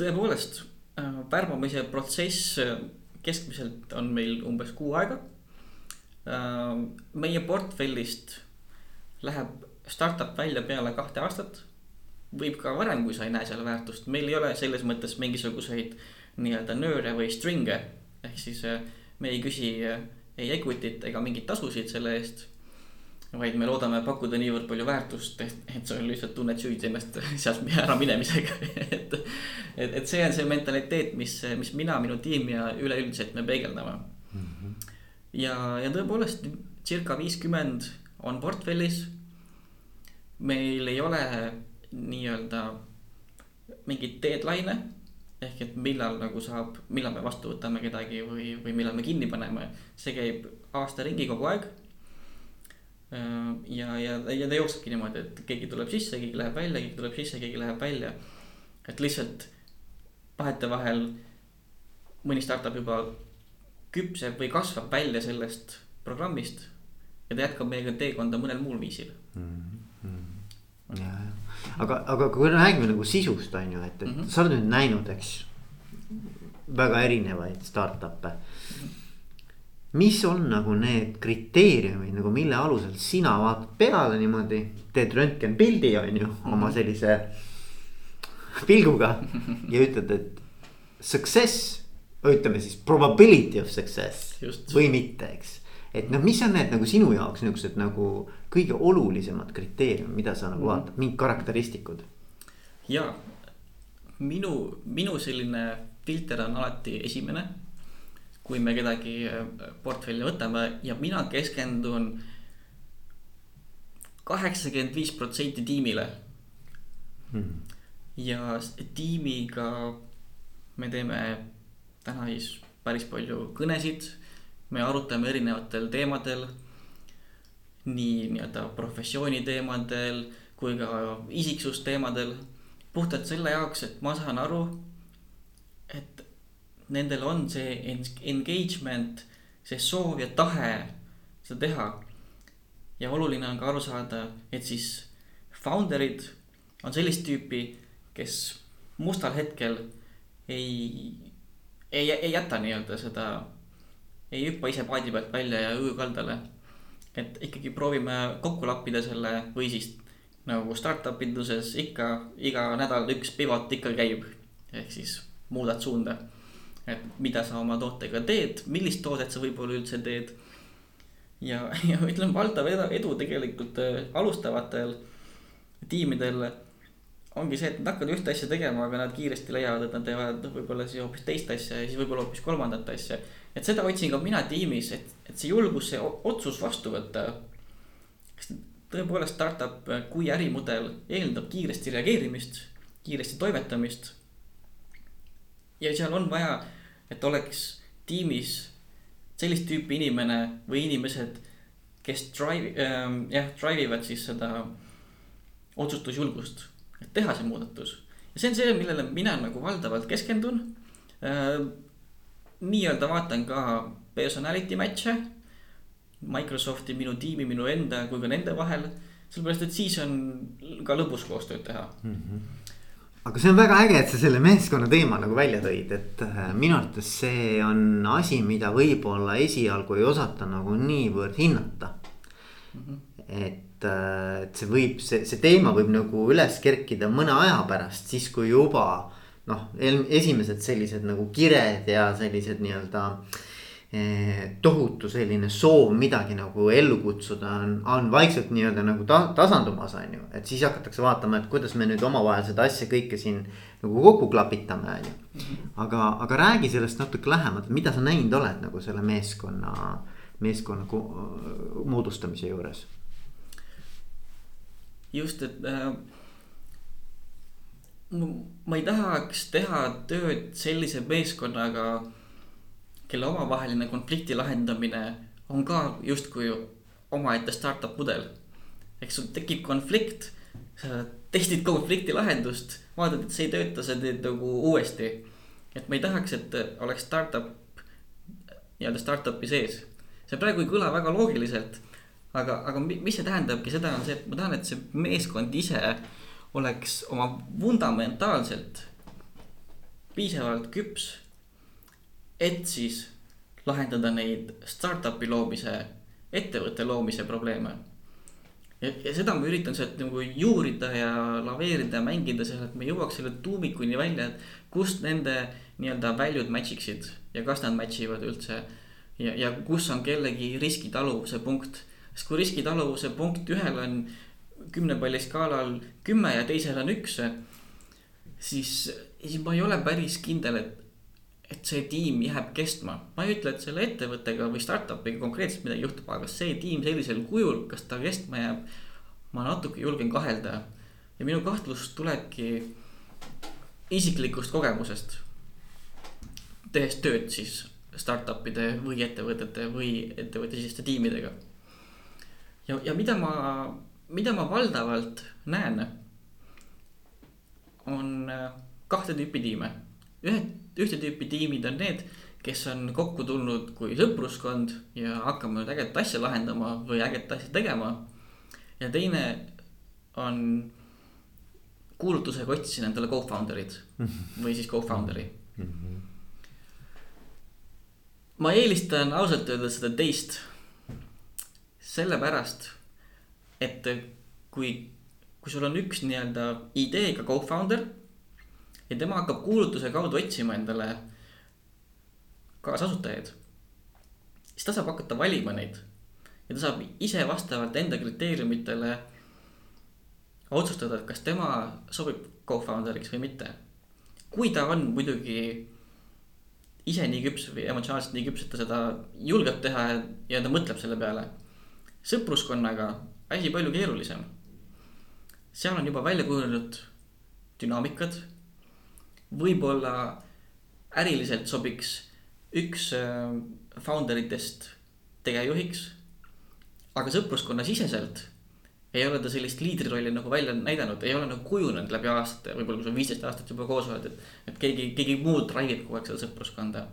S2: tõepoolest, äh, värbamise protsess äh, keskmiselt on meil umbes kuu aega Äh, meie portfellist läheb startup välja peale kahte aastat. võib ka varem, kui sa ei näe seal väärtust, meil ei ole selles mõttes mingisuguseid nii-öelda nööre või string'e. ehk siis me ei küsi äh, ei equity't ega mingeid tasusid selle eest. vaid me loodame pakkuda niivõrd palju väärtust, et, sa lihtsalt tunned süüd ennast sealt ära minemisega et, et, et see on see mentaliteet, mis, mis mina, minu tiim ja üleüldiselt me peegeldame ja, ja tõepoolest circa viiskümmend on portfellis. meil ei ole nii-öelda mingeid deadline'e ehk et millal nagu saab, millal me vastu võtame kedagi või, või millal me kinni paneme, see käib aasta ringi kogu aeg. ja, ja, ja ta jooksebki niimoodi, et keegi tuleb sisse, keegi läheb välja, keegi tuleb sisse, keegi läheb välja. et lihtsalt vahetevahel mõni startup juba küpseb või kasvab välja sellest programmist. ja ta jätkab meiega teekonda mõnel muul viisil mm.
S1: -hmm. Aga, aga kui me räägime nagu sisust, on ju, et, et mm -hmm. sa oled nüüd näinud, eks. väga erinevaid startup'e mm. -hmm mis on nagu need kriteeriumid nagu mille alusel sina vaatad peale niimoodi, teed röntgenpildi on ju -hmm. oma sellise pilguga ja ütled, et success ütleme siis probability of success Just. või mitte, eks. Et noh, mis on need nagu sinu jaoks niuksed nagu kõige olulisemad kriteeriumid, mida sa nagu mm. vaatad, mingid karakteristikud?
S2: ja minu, minu selline filter on alati esimene. kui me kedagi äh, portfelli võtame ja mina keskendun kaheksakümmend viis protsenti tiimile hmm.. ja tiimiga me teeme täna siis päris palju kõnesid. Me arutame erinevatel teemadel. nii nii-öelda professiooni teemadel kui ka isiksusteemadel. puhtalt selle jaoks, et ma saan aru, et nendel on see engagement, see soov ja tahe seda teha. ja oluline on ka aru saada, et siis founder'id on sellist tüüpi, kes mustal hetkel ei ei, ei jäta nii-öelda seda, ei hüppa ise paadi pealt välja ja õue kaldale. et ikkagi proovime kokku lappida selle või siis nagu startup induses ikka iga nädal üks pivot ikka käib. ehk siis muudad suunda. et mida sa oma tootega teed, millist toodet sa võib-olla üldse teed. ja, ja ütleme, valdav edu tegelikult äh, alustavatel tiimidel ongi see, et nad hakkavad ühte asja tegema, aga nad kiiresti leiavad, et nad teevad võib-olla siis hoopis teist asja ja siis võib-olla hoopis kolmandat asja. Et seda otsin ka mina tiimis, et, et see julgus, see otsus vastu võtta. sest tõepoolest startup kui ärimudel eeldab kiiresti reageerimist, kiiresti toimetamist ja seal on vaja, et oleks tiimis sellist tüüpi inimene või inimesed, kes drive äh,, jah, drive ivad siis seda otsustusjulgust, et teha see muudatus. ja see on see, millele mina nagu valdavalt keskendun äh,. Nii-öelda vaatan ka personality match'e. Microsofti, minu tiimi, minu enda kui ka nende vahel, sellepärast et siis on ka lõbus koostööd teha mm.
S1: -hmm aga see on väga äge, et sa selle meeskonna teema nagu välja tõid, et äh, minu arvates see on asi, mida võib-olla esialgu ei osata nagu niivõrd hinnata mm. -hmm. et, äh, et see võib, see, see teema võib nagu üles kerkida mõne aja pärast, siis kui juba noh, esimesed sellised nagu kired ja sellised nii-öelda Eh, tohutu selline soov midagi nagu ellu kutsuda on, on vaikselt nii-öelda nagu ta, tasandumas, on ju. et siis hakatakse vaatama, et kuidas me nüüd omavahel seda asja kõike siin nagu kokku klapitame, on ju. aga, aga räägi sellest natuke lähemalt, mida sa näinud oled nagu selle meeskonna, meeskonna moodustamise juures?
S2: just, et äh, ma ei tahaks teha tööd sellise meeskonnaga kelle omavaheline konflikti lahendamine on ka justkui omaette startup mudel. eks sul tekib konflikt, sa testid konflikti lahendust, vaatad, et see ei tööta, sa teed nagu uuesti. et ma ei tahaks, et oleks startup, nii-öelda startup'i sees. see praegu ei kõla väga loogiliselt, aga, aga mis see tähendabki, seda on see, et ma tahan, et see meeskond ise oleks oma fundamentaalselt piisavalt küps et siis lahendada neid startup'i loomise, ettevõtte loomise probleeme. ja, ja seda ma üritan sealt nagu juurida ja laveerida ja mängida seal, et me jõuaks selle tuumikuni välja, et kust nende nii-öelda value'd match iksid ja kas nad match ivad üldse. ja, ja kus on kellegi riskitaluvuse punkt, sest kui riskitaluvuse punkt ühel on kümne palli skaalal kümme ja teisel on üks, siis, siis ma ei ole päris kindel, et et see tiim jääb kestma. ma ei ütle, et selle ettevõttega või startup'iga konkreetselt midagi juhtub, aga see tiim sellisel kujul, kas ta kestma jääb. ma natuke julgen kahelda ja minu kahtlus tulebki isiklikust kogemusest. tehes tööd siis startup'ide või ettevõtete või ettevõttesiseste tiimidega. ja, ja mida ma, mida ma valdavalt näen, on kahte tüüpi tiime. ühed ühte tüüpi tiimid on need, kes on kokku tulnud kui sõpruskond ja hakkame ägedat asja lahendama või ägedat asja tegema. ja teine on kuulutusega otsisin endale co-founder'id või siis co-founder'i. ma eelistan ausalt öeldes seda teist. sellepärast, et kui, kui sul on üks nii-öelda ideega co-founder ja tema hakkab kuulutuse kaudu otsima endale kaasasutajaid. siis ta saab hakata valima neid ja ta saab ise vastavalt enda kriteeriumitele otsustada, et kas tema sobib co-founder'iks või mitte. kui ta on muidugi ise nii küps või emotsionaalselt nii küps, et ta seda julgeb teha ja ta mõtleb selle peale. sõpruskonnaga asi palju keerulisem. seal on juba välja kujunenud dünaamikad võib-olla äriliselt sobiks üks äh, founder itest tegevjuhiks. aga sõpruskonna siseselt ei ole ta sellist liidrirolli nagu välja näidanud, ei ole nagu kujunenud läbi aastate, võib-olla kui sa viisteist aastat juba koos oled, et, et keegi, keegi muu drive ib kogu aeg seda sõpruskonda.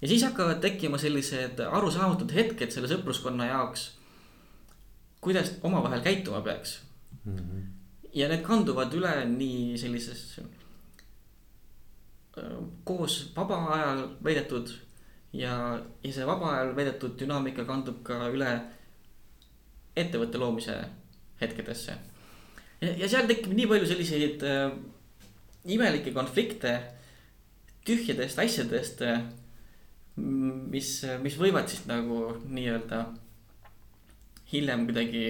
S2: ja siis hakkavad tekkima sellised arusaamatud hetked selle sõpruskonna jaoks. Kuidas omavahel käituma peaks mm. -hmm. ja need kanduvad üle nii sellisesse koos vaba ajal veedetud ja, ja see vaba ajal veedetud dünaamika kandub ka üle ettevõtte loomise hetkedesse. ja, seal tekib nii palju selliseid äh, imelikke konflikte tühjadest asjadest äh,. mis, mis võivad siis nagu nii-öelda hiljem kuidagi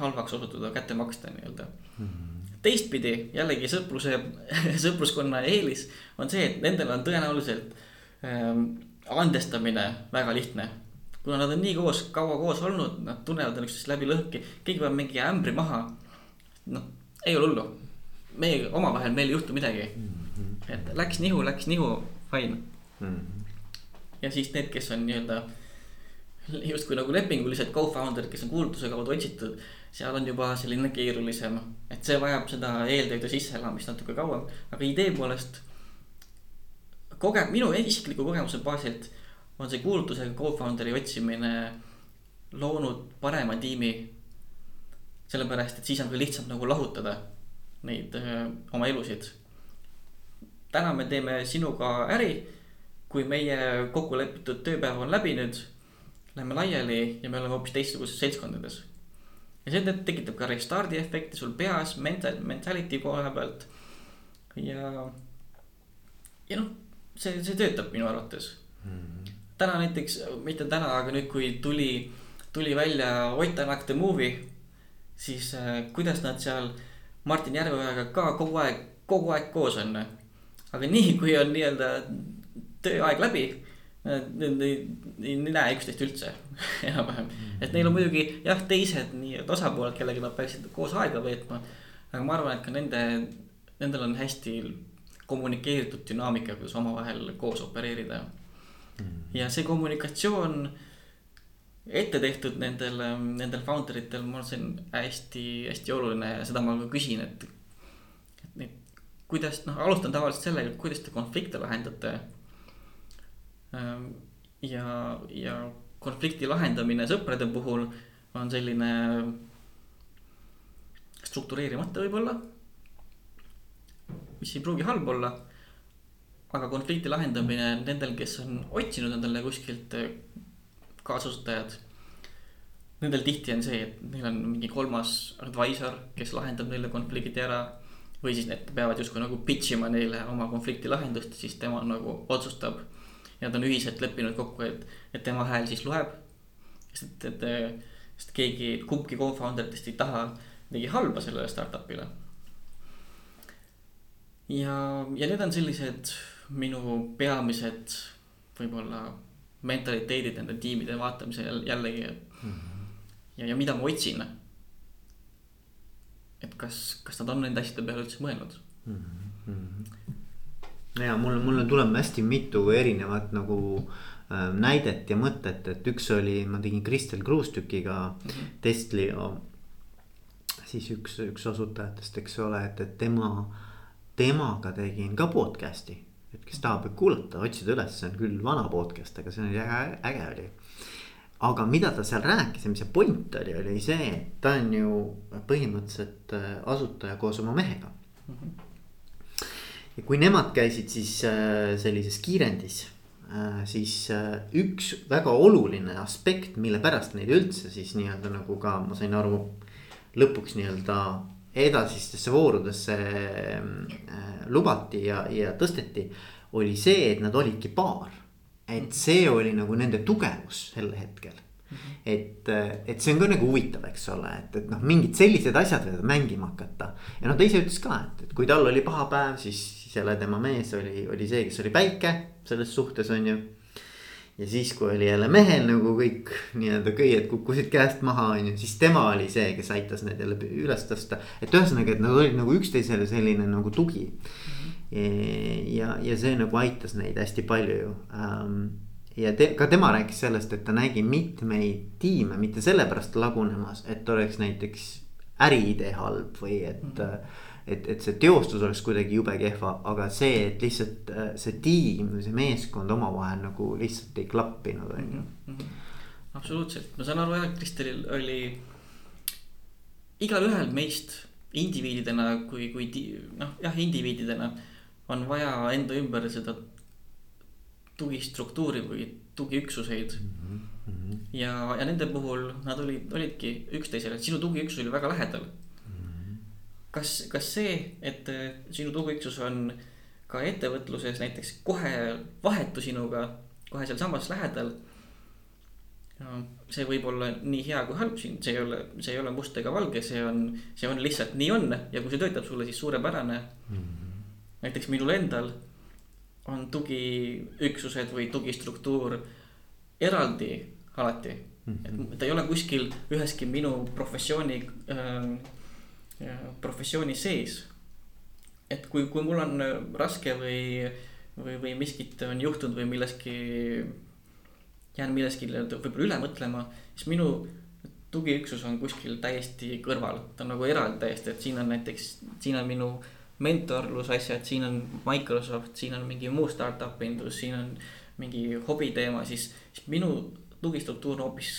S2: halvaks osutuda, kätte maksta nii-öelda mm. -hmm teistpidi jällegi sõpruse, sõpruskonna eelis on see, et nendel on tõenäoliselt ähm, andestamine väga lihtne. kuna nad on nii koos, kaua koos olnud, nad tunnevad üksteist läbi lõhki, keegi paneb mingi ämbri maha. noh, ei ole hullu, meie omavahel, meil ei juhtu midagi. Mhm. et läks nihu, läks nihu, fine
S1: mm. -hmm.
S2: ja siis need, kes on nii-öelda justkui nagu lepingulised co-founder'id, kes on kuulutuse kaudu otsitud, seal on juba selline keerulisem, et see vajab seda eeltööd ja sisseelamist natuke kauem, aga idee poolest. koge-, minu isikliku kogemuse baasilt on see kuulutusega co-founder'i otsimine loonud parema tiimi. sellepärast, et siis on ka lihtsam nagu lahutada neid öö, oma elusid. täna me teeme sinuga äri. kui meie kokkulepitud tööpäev on läbi nüüd, lähme laiali ja me oleme hoopis teistsuguses seltskondades. ja see tekitab ka restardi efekti sul peas, mental, mentality koha pealt. ja, ja noh, see, see töötab minu arvates mm. -hmm. täna näiteks, mitte täna, aga nüüd, kui tuli tuli välja Ott Tänak the movie, siis äh, kuidas nad seal Martin Järveojaga ka kogu aeg, kogu aeg koos on. aga nii, kui on nii-öelda tööaeg läbi, nad ei, ei näe üksteist üldse enam-vähem. et neil on muidugi jah, teised nii-öelda osapooled, kellega nad peaksid koos aega veetma. aga ma arvan, et ka nende, nendel on hästi kommunikeeritud dünaamika, kuidas omavahel koos opereerida. ja see kommunikatsioon ette tehtud nendel, nendel founder itel, ma arvan, see on hästi-hästi oluline ja seda ma ka küsin, et. et neid, kuidas, noh, alustan tavaliselt sellega, et kuidas te konflikte lahendate. Ja, ja konflikti lahendamine sõprade puhul on selline struktureerimata võib-olla. mis ei pruugi halb olla. aga konflikti lahendamine nendel, kes on otsinud endale kuskilt kaasasutajad. Nendel tihti on see, et neil on mingi kolmas advisor, kes lahendab neile konflikti ära. või siis need peavad justkui nagu pitch ima neile oma konflikti lahendust, siis tema nagu otsustab. Ja nad on ühiselt leppinud kokku, et, et tema hääl siis loeb. sest et, sest keegi, kumbki co-founder itest ei taha midagi halba sellele startup'ile. ja, ja need on sellised minu peamised võib-olla mentaliteedid nende tiimide vaatamisel jällegi mm. -hmm. ja, ja mida ma otsin. et kas, kas nad on nende asjade peale üldse mõelnud mm?
S1: -hmm. Ja mul, mul tuleb hästi mitu erinevat nagu äh, näidet ja mõtet, et üks oli, ma tegin Kristel Kruustükiga mm -hmm. Testlio. siis üks, üks asutajatest, eks ole, et, et tema, temaga tegin ka podcast'i et kes tahab kuulata, otsida üles, see on küll vana podcast, aga see oli äge, äge oli. aga mida ta seal rääkis ja mis see point oli, oli see, et ta on ju põhimõtteliselt äh, asutaja koos oma mehega mm. -hmm. Ja kui nemad käisid siis äh, sellises kiirendis äh, siis üks väga oluline aspekt, mille pärast neid üldse siis nii-öelda nagu ka ma sain aru. lõpuks nii-öelda edasistesse voorudesse äh, lubati ja, ja tõsteti. oli see, et nad olidki paar, et mhm. see oli nagu nende tugevus sel hetkel mhm. et, äh, et see on ka nagu huvitav, eks ole, et, et noh, mingid sellised asjad võivad mängima hakata. ja noh, ta ise ütles ka, et, et kui tal oli paha päev, siis jälle tema mees oli, oli see, kes oli päike selles suhtes, on ju ja siis, kui oli jälle mehel nagu kõik nii-öelda köied kukkusid käest maha, on ju, siis tema oli see, kes aitas need jälle üles tõsta. et ühesõnaga, et nad olid nagu üksteisele selline nagu tugi. ja, ja see nagu aitas neid hästi palju ju ähm, ja te, ka tema rääkis sellest, et ta nägi mitmeid tiime mitte sellepärast lagunemas, et oleks näiteks äriidee halb või et mm. -hmm et, et see teostus oleks kuidagi jube kehva, aga see, et lihtsalt äh, see tiim või see meeskond omavahel nagu lihtsalt ei klappinud, on ju. Mhm, mhm.
S2: absoluutselt, ma saan aru jah, et Kristelil oli igalühel meist indiviididena, kui, kui noh, jah, indiviididena on vaja enda ümber seda tugistruktuuri või tugiüksuseid mm. -hmm. ja, ja nende puhul nad olid, olidki üksteisele, sinu tugiüksus oli väga lähedal kas, kas see, et äh, sinu tugiüksus on ka ettevõtluses näiteks kohe vahetu sinuga, kohe sealsamas lähedal. see võib olla nii hea kui halb siin, see ei ole, see ei ole must ega valge, see on, see on lihtsalt nii on ja kui see töötab sulle, siis suurepärane mm. -hmm. näiteks minul endal on tugiüksused või tugistruktuur eraldi alati mm. -hmm. et ta ei ole kuskil üheski minu professiooni äh, professiooni sees. et kui, kui mul on raske või, või, või miskit on juhtunud või milleski. jään milleski võib-olla üle mõtlema, siis minu tugiüksus on kuskil täiesti kõrval, ta on nagu eraldi täiesti, et siin on näiteks, siin on minu mentorlusasjad, siin on Microsoft, siin on mingi muu startup indus, siin on mingi hobiteema, siis, siis minu tugistruktuur on hoopis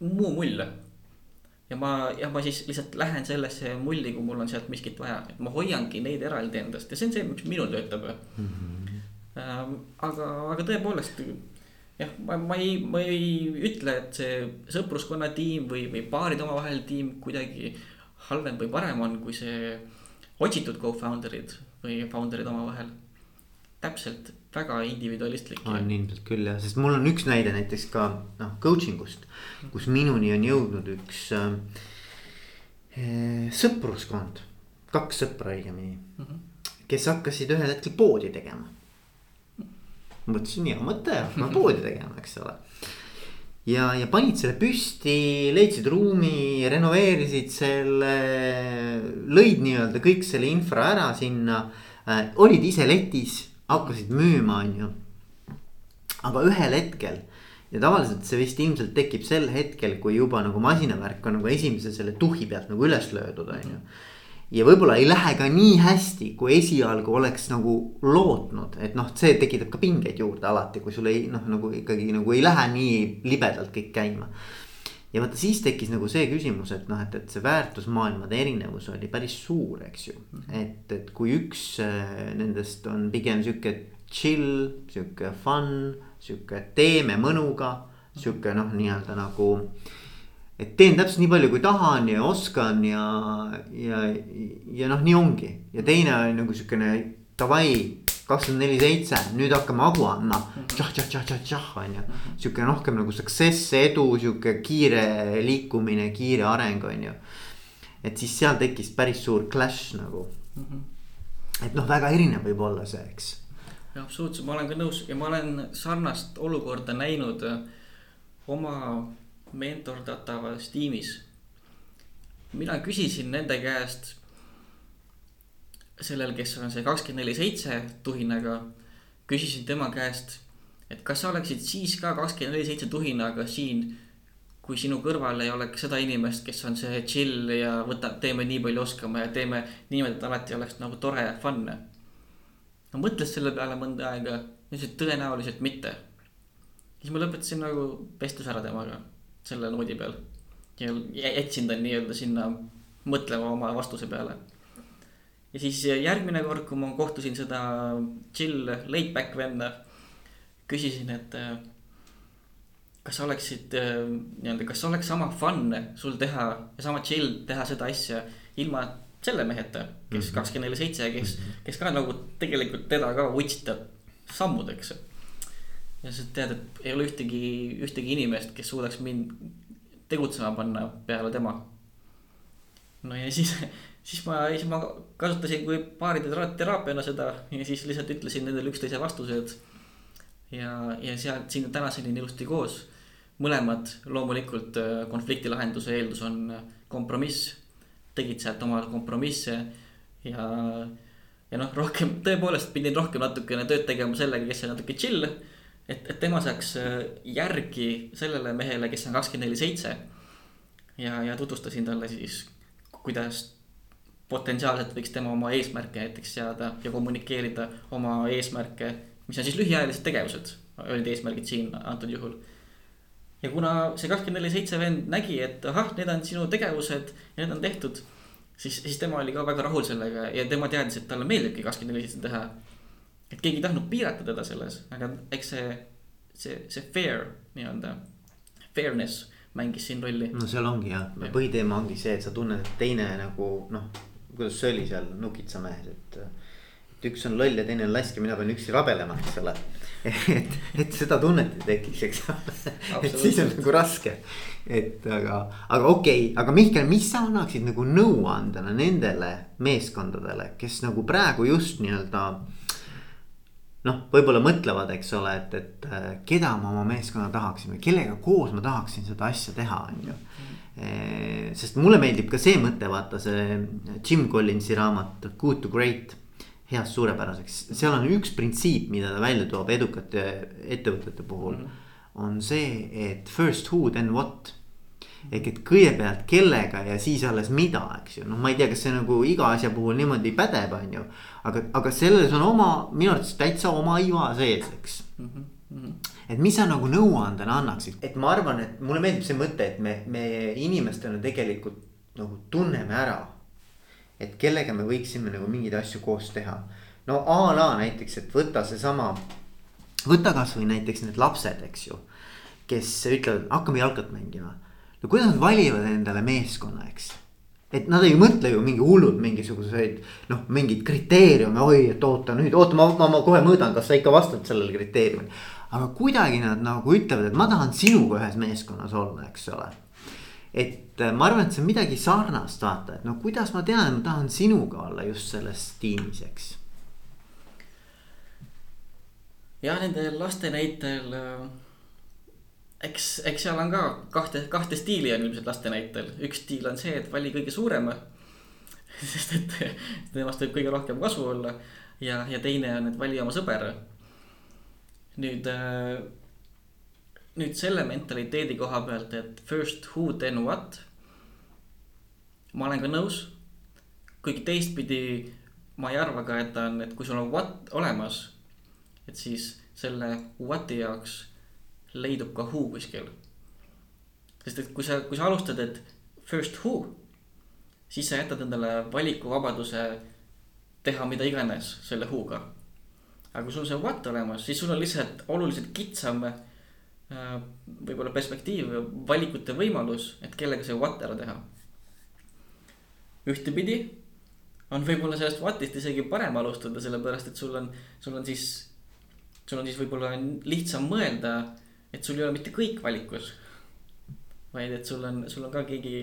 S2: muu mull. Ja ma, ja ma siis lihtsalt lähen sellesse mulli, kui mul on sealt miskit vaja, et ma hoiangi neid eraldi endast ja see on see, mis minul töötab mm. -hmm. Ähm, aga, aga tõepoolest jah, ma, ma ei, ma ei ütle, et see sõpruskonna tiim või, või paaride omavahel tiim kuidagi halvem või parem on, kui see otsitud co-founder'id või founder'id omavahel. täpselt, väga individualistlik.
S1: on ilmselt küll jah, sest mul on üks näide näiteks ka noh, coaching ust, kus minuni on jõudnud üks äh, sõpruskond, kaks sõpra õigemini mm, -hmm. kes hakkasid ühel hetkel poodi tegema mõtlesin hea mõte, hakkame poodi tegema, eks ole. ja, ja panid selle püsti, leidsid ruumi, renoveerisid selle, lõid nii-öelda kõik selle infra ära sinna äh,. olid ise letis, hakkasid müüma, on ju. aga ühel hetkel ja tavaliselt see vist ilmselt tekib sel hetkel, kui juba nagu masinavärk on nagu esimese selle tuhhi pealt nagu üles löödud, on ju ja võib-olla ei lähe ka nii hästi, kui esialgu oleks nagu lootnud, et noh, see tekitab ka pingeid juurde alati, kui sul ei noh, nagu ikkagi nagu ei lähe nii libedalt kõik käima. Ja vaata siis tekkis nagu see küsimus, et noh, et, et see väärtusmaailmade erinevus oli päris suur, eks ju. et, et kui üks äh, nendest on pigem sihuke chill, sihuke fun, sihuke teeme mõnuga, sihuke noh, nii-öelda nagu et teen täpselt nii palju, kui tahan ja oskan ja, ja, ja noh, nii ongi. ja teine on nagu siukene davai, kakskümmend neli seitse, nüüd hakkame hagu andma. tšah-tšah-tšah-tšah on ju, sihuke rohkem nagu success, edu, sihuke kiire liikumine, kiire areng on ju. et siis seal tekkis päris suur clash nagu mm. -hmm. et noh, väga erinev võib olla see, eks.
S2: absoluutselt, ma olen ka nõus ja ma olen sarnast olukorda näinud äh, oma mentordatavas tiimis. mina küsisin nende käest, sellel, kes on see kakskümmend neli seitse tuhinaga, küsisin tema käest, et kas sa oleksid siis ka kakskümmend neli seitse tuhinaga siin, kui sinu kõrval ei oleks seda inimest, kes on see chill ja võtab, teeme nii palju oskame ja teeme niimoodi, et alati oleks nagu tore ja fun. no mõtles selle peale mõnda aega, ütles, et tõenäoliselt mitte. siis ma lõpetasin nagu vestluse ära temaga selle noodi peal. ja jätsin ta nii-öelda sinna mõtlema oma vastuse peale. Ja siis järgmine kord, kui ma kohtusin seda chill laid back venda, küsisin, et äh, kas sa oleksid äh, nii-öelda, kas oleks sama fun sul teha ja sama chill teha seda asja ilma selle meheta, kes mhm. kakskümmend neli seitse, kes, kes ka nagu tegelikult teda ka utsitab sammudeks ja sa tead, et ei ole ühtegi, ühtegi inimest, kes suudaks mind tegutsema panna peale tema. no ja siis, siis ma, siis ma kasutasin kui paaride teraapiana seda ja siis lihtsalt ütlesin nendele üksteise vastused. ja, ja sealt sinna tänaseni ilusti koos. mõlemad loomulikult äh, konflikti lahenduse eeldus on äh, kompromiss. tegid sealt oma kompromisse ja, ja noh, rohkem tõepoolest pidin rohkem natukene tööd tegema sellega, kes on natuke chill et, et tema saaks äh, järgi sellele mehele, kes on kakskümmend neli seitse. ja, ja tutvustasin talle siis, kuidas potentsiaalselt võiks tema oma eesmärke näiteks seada ja kommunikeerida oma eesmärke. mis on siis lühiajalised tegevused, olid eesmärgid siin antud juhul. ja kuna see kakskümmend neli seitse vend nägi, et ahah, need on sinu tegevused ja need on tehtud. siis, siis tema oli ka väga rahul sellega ja tema teadis, et talle meeldibki kakskümmend neli seitse teha et keegi ei tahtnud piirata teda selles, aga eks see, see, see fair nii-öelda, fairness mängis siin rolli.
S1: no seal ongi jah ja., põhiteema ongi see, et sa tunned, et teine nagu noh, kuidas see oli seal Nukitsamehes, et. et üks on loll ja teine on lask ja mina pean üksi rabelema, eks ole. et, et seda tunnet ei tekiks, eks ole, et siis on nagu raske. et aga, aga okei okay,, aga Mihkel, mis sa annaksid nagu nõuandena nendele meeskondadele, kes nagu praegu just nii-öelda noh, võib-olla mõtlevad, eks ole, et, et äh, keda ma oma meeskonna tahaksin või kellega koos ma tahaksin seda asja teha, on ju. Sest mulle meeldib ka see mõte, vaata see Jim Collinsi raamat Good to Great. heast suurepäraseks, seal on üks printsiip, mida ta välja toob edukate ettevõtete puhul mm. -hmm. on see, et first who then what ehk et kõigepealt kellega ja siis alles mida, eks ju, noh, ma ei tea, kas see nagu iga asja puhul niimoodi pädeb, on ju. aga, aga selles on oma, minu arvates täitsa oma iva sees, eks mm. -hmm. Et mis sa nagu nõuandena annaksid, et ma arvan, et mulle meeldib see mõte, et me, me inimestena tegelikult nagu tunneme ära et kellega me võiksime nagu mingeid asju koos teha. no a la näiteks, et võta seesama, võta kasvõi näiteks need lapsed, eks ju. kes ütlevad, hakkame jalkat mängima. no kuidas nad valivad endale meeskonna, eks et nad ei mõtle ju mingi hullult mingisuguseid noh, mingeid kriteeriume, oi, et oota nüüd, oota, ma, ma, ma kohe mõõdan, kas sa ikka vastad sellele kriteeriumile. Aga kuidagi nad nagu ütlevad, et ma tahan sinuga ühes meeskonnas olla, eks ole et äh, ma arvan, et see on midagi sarnast, vaata, et no kuidas ma tean, et ma tahan sinuga olla just selles tiimis, eks.
S2: ja nende laste näitel äh, eks, eks seal on ka kahte, kahte stiili on ilmselt laste näitel, üks stiil on see, et vali kõige suurema. sest et temast võib kõige rohkem kasu olla ja, ja teine on, et vali oma sõber. Nüüd äh, nüüd selle mentaliteedi koha pealt, et first who then what. ma olen ka nõus. kuigi teistpidi ma ei arva ka, et ta on, et kui sul on what olemas, et siis selle what'i jaoks leidub ka who kuskil. sest et kui sa, kui sa alustad, et first who, siis sa jätad endale valikuvabaduse teha mida iganes selle who'ga. Aga kui sul see what olemas, siis sul on lihtsalt oluliselt kitsam Äh, võib-olla perspektiiv, valikute võimalus, et kellega see what ära teha. ühtepidi on võib-olla sellest what'ist isegi parem alustada, sellepärast et sul on, sul on siis, sul on siis võib-olla lihtsam mõelda, et sul ei ole mitte kõik valikus. vaid et sul on, sul on ka keegi,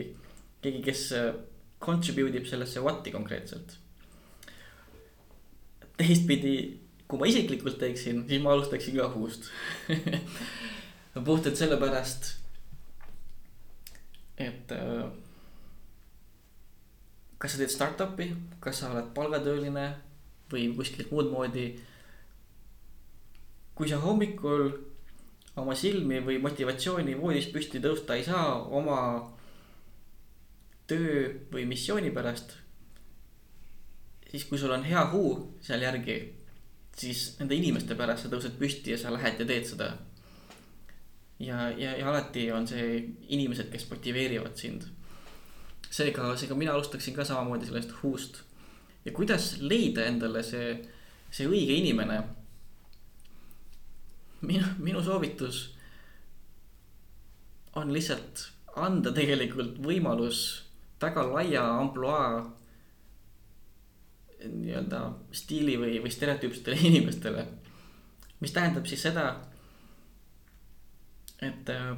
S2: keegi, kes äh, contribute ib sellesse what'i konkreetselt. teistpidi, kui ma isiklikult teeksin, siis ma alustaksin ka who'st no puhtalt sellepärast, et äh, kas sa teed startup'i, kas sa oled palgatööline või kuskilt muud moodi. kui sa hommikul oma silmi või motivatsiooni voodist püsti tõusta ei saa oma töö või missiooni pärast. siis, kui sul on hea huu seal järgi, siis nende inimeste pärast sa tõused püsti ja sa lähed ja teed seda ja, ja, ja alati on see inimesed, kes motiveerivad sind. seega, seega mina alustaksin ka samamoodi sellest who'st. ja kuidas leida endale see, see õige inimene. minu, minu soovitus on lihtsalt anda tegelikult võimalus väga laia ampluaa nii-öelda stiili või, või stereotüüpsetele inimestele. mis tähendab siis seda et äh,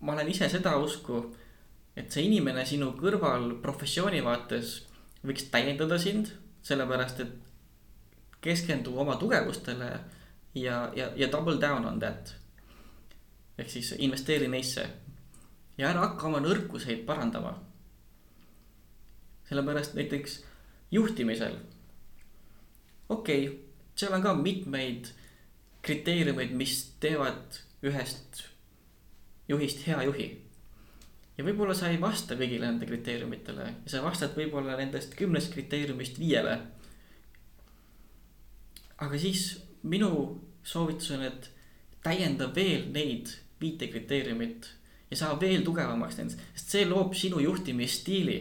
S2: ma olen ise seda usku, et see inimene sinu kõrval professiooni vaates võiks täiendada sind, sellepärast et keskendu oma tugevustele ja, ja, ja double down on that. ehk siis investeeri neisse ja ära hakka oma nõrkuseid parandama. sellepärast näiteks juhtimisel, okei okay,, seal on ka mitmeid kriteeriumeid, mis teevad ühest juhist hea juhi. ja võib-olla sa ei vasta kõigile nende kriteeriumitele ja sa vastad võib-olla nendest kümnest kriteeriumist viiele. aga siis minu soovitus on, et täienda veel neid viite kriteeriumit ja saa veel tugevamaks nendest, sest see loob sinu juhtimisstiili,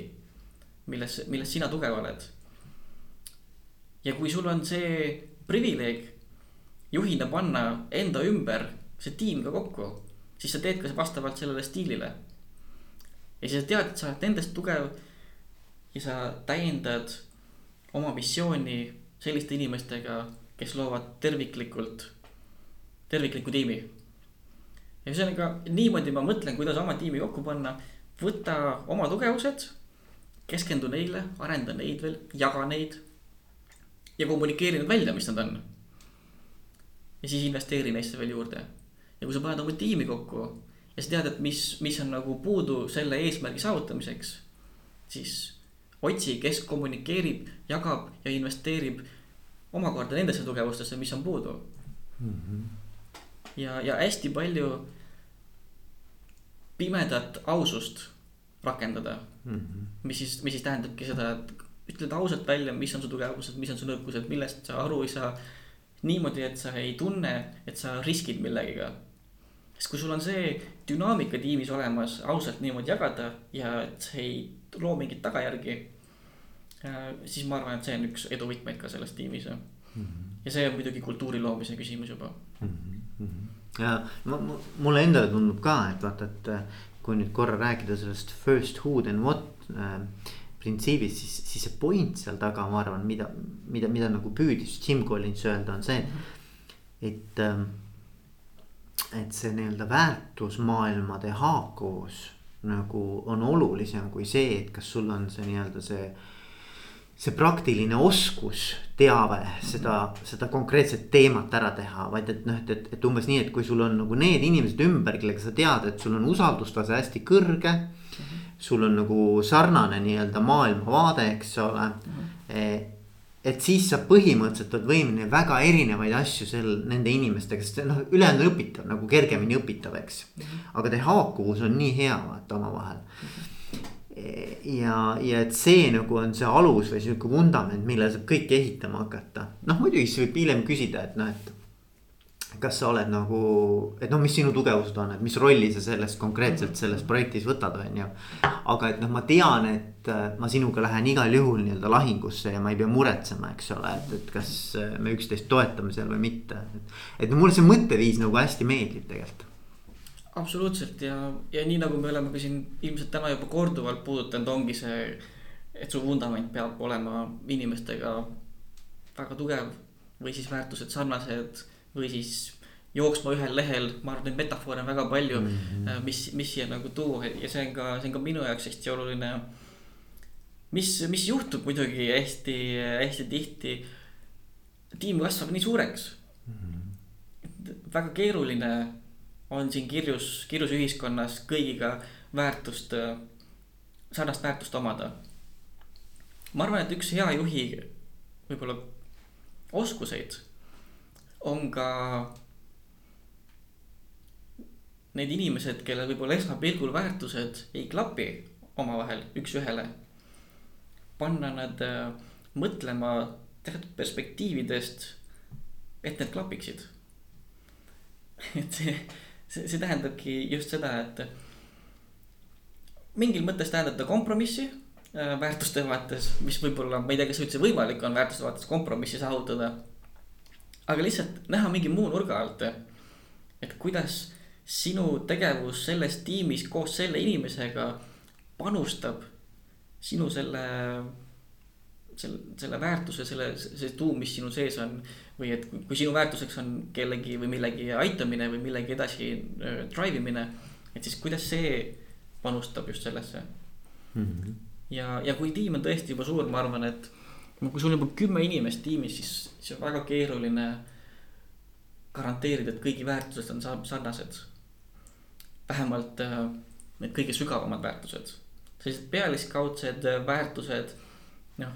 S2: milles, milles sina tugev oled. Ja kui sul on see privileeg juhina panna enda ümber see tiim ka kokku, siis sa teed ka vastavalt sellele stiilile. ja siis sa tead, et sa oled nendest tugev ja sa täiendad oma missiooni selliste inimestega, kes loovad terviklikult, tervikliku tiimi. ja ühesõnaga niimoodi ma mõtlen, kuidas oma tiimi kokku panna, võta oma tugevused, keskendu neile, arenda neid veel, jaga neid ja kommunikeeri nad välja, mis nad on. ja siis investeeri neisse veel juurde ja kui sa paned oma tiimi kokku ja sa tead, et mis, mis on nagu puudu selle eesmärgi saavutamiseks, siis otsi, kes kommunikeerib, jagab ja investeerib omakorda nendesse tugevustesse, mis on puudu mm. -hmm. ja, ja hästi palju pimedat ausust rakendada mm. -hmm. mis siis, mis siis tähendabki seda, et ütled ausalt välja, mis on su tugevused, mis on su nõrkused, millest sa aru ei saa. niimoodi, et sa ei tunne, et sa riskid millegiga. sest kui sul on see dünaamika tiimis olemas, ausalt niimoodi jagada ja et see ei loo mingeid tagajärgi Äh, siis ma arvan, et see on üks edu võtmeid ka selles tiimis mm. -hmm. ja see on muidugi kultuuri loomise küsimus juba mm.
S1: -hmm. ja ma, ma, mulle endale tundub ka, et vaata, et äh, kui nüüd korra rääkida sellest first who then what äh, printsiibist, siis, siis see point seal taga, ma arvan, mida, mida, mida nagu püüdis Jim Collins öelda, on see, et ähm, et see nii-öelda väärtusmaailmade haakuvus nagu on olulisem kui see, et kas sul on see nii-öelda see see praktiline oskus, teave seda, seda konkreetset teemat ära teha, vaid et noh, et, et, et umbes nii, et kui sul on nagu need inimesed ümber, kellega sa tead, et sul on usaldustase hästi kõrge mm. -hmm. Sul on nagu sarnane nii-öelda maailmavaade, eks ole mm. -hmm. et siis sa põhimõtteliselt oled võimeline väga erinevaid asju sel, nende inimestega, sest noh, ülejäänud on õpitav nagu kergemini õpitav, eks. -hmm. aga teie haakuvus on nii hea vaata omavahel mm. -hmm ja, ja et see nagu on see alus või sihuke vundament, millele saab kõike ehitama hakata. noh, muidugi siis võib hiljem küsida, et noh, et. Kas sa oled nagu, et noh, mis sinu tugevused on, et mis rolli sa sellest konkreetselt selles projektis võtad, on ju. aga et noh, ma tean, et äh, ma sinuga lähen igal juhul nii-öelda lahingusse ja ma ei pea muretsema, eks ole, et, et kas äh, me üksteist toetame seal või mitte. et no mulle see mõtteviis nagu hästi meeldib tegelikult
S2: absoluutselt ja, ja nii nagu me oleme ka siin ilmselt täna juba korduvalt puudutanud, ongi see, et su vundament peab olema inimestega väga tugev või siis väärtused sarnased või siis jooksma ühel lehel, ma arvan, neid metafoore on väga palju mm, -hmm. mis, mis siia nagu tuua ja see on ka, see on ka minu jaoks hästi oluline. mis, mis juhtub muidugi hästi, hästi tihti. tiim kasvab nii suureks mm. -hmm. väga keeruline on siin kirjus, kirjus ühiskonnas kõigiga väärtust, sarnast väärtust omada. ma arvan, et üks hea juhi võib-olla oskuseid on ka need inimesed, kellel võib-olla esmapilgul väärtused ei klapi omavahel üks-ühele. panna nad äh, mõtlema teatud perspektiividest, et need klapiksid. et see see, see tähendabki just seda, et mingil mõttes tähendab ta kompromissi äh, väärtuste vaates, mis võib-olla, ma ei tea, kas üldse võimalik on väärtuste vaates kompromissi saavutada. Aga lihtsalt näha mingi muu nurga alt, et kuidas sinu tegevus selles tiimis koos selle inimesega panustab sinu selle, selle, selle väärtuse, selle, see tuum, mis sinu sees on või et kui sinu väärtuseks on kellegi või millegi aitamine või millegi edasi äh, drive imine, et siis kuidas see panustab just sellesse mm. -hmm. ja, ja kui tiim on tõesti juba suur, ma arvan, et kui sul on juba kümme inimest tiimis, siis, siis on väga keeruline garanteerida, et kõigi väärtused on sarnased. vähemalt äh, need kõige sügavamad väärtused, sellised pealiskaudsed väärtused, noh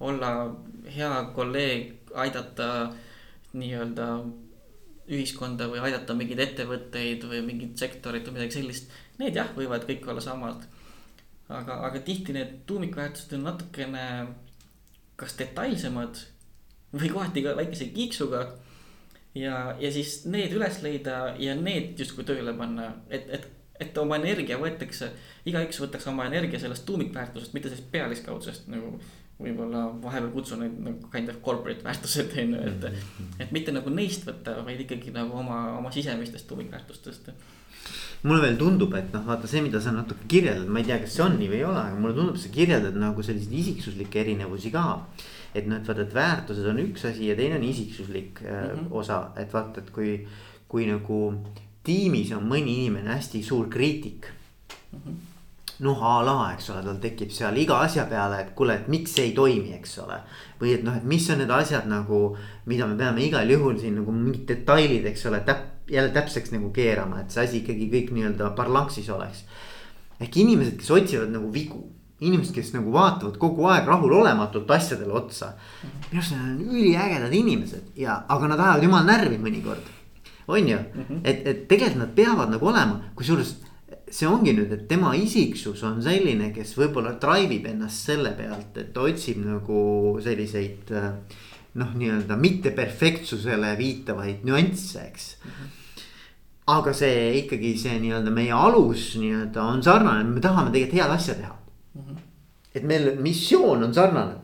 S2: olla hea kolleeg, aidata nii-öelda ühiskonda või aidata mingeid ettevõtteid või mingit sektorit või midagi sellist. Need jah, võivad kõik olla samad. aga, aga tihti need tuumikväärtused on natukene kas detailsemad või kohati ka väikese kiiksuga. ja, ja siis need üles leida ja need justkui tööle panna, et, et, et oma energia võetakse, igaüks võtaks oma energia sellest tuumikväärtusest, mitte sellest pealiskaudsest nagu võib-olla vahepeal kutsun neid nagu kind of corporate väärtused on ju, et. Et mitte nagu neist võtta, vaid ikkagi nagu oma, oma sisemistest tuumikväärtustest.
S1: Mulle veel tundub, et noh, vaata see, mida sa natuke kirjeldad, ma ei tea, kas see on nii või ei ole, aga mulle tundub, sa kirjeldad nagu selliseid isiksuslikke erinevusi ka. et noh, et vaata, et väärtused on üks asi ja teine on isiksuslik mm -hmm. osa, et vaata, et kui, kui nagu tiimis on mõni inimene hästi suur kriitik mm. -hmm noh, a la, eks ole, tal tekib seal iga asja peale, et kuule, et miks see ei toimi, eks ole. või et noh, et mis on need asjad nagu, mida me peame igal juhul siin nagu mingid detailid, eks ole, täp-, jälle täpseks nagu keerama, et see asi ikkagi kõik nii-öelda parlanksis oleks. ehk inimesed, kes otsivad nagu vigu, inimesed, kes nagu vaatavad kogu aeg rahulolematult asjadele otsa. minu arust need on üliägedad inimesed ja, aga nad ajavad jumal närvi mõnikord. on ju mm, -hmm. et, et tegelikult nad peavad nagu olema, kusjuures see ongi nüüd, et tema isiksus on selline, kes võib-olla drive ib ennast selle pealt, et ta otsib nagu selliseid noh, nii-öelda mitte perfektsusele viitavaid nüansse, eks mm. -hmm aga see ikkagi see nii-öelda meie alus nii-öelda on sarnane, me tahame tegelikult head asja teha mm. -hmm. et meil missioon on sarnane.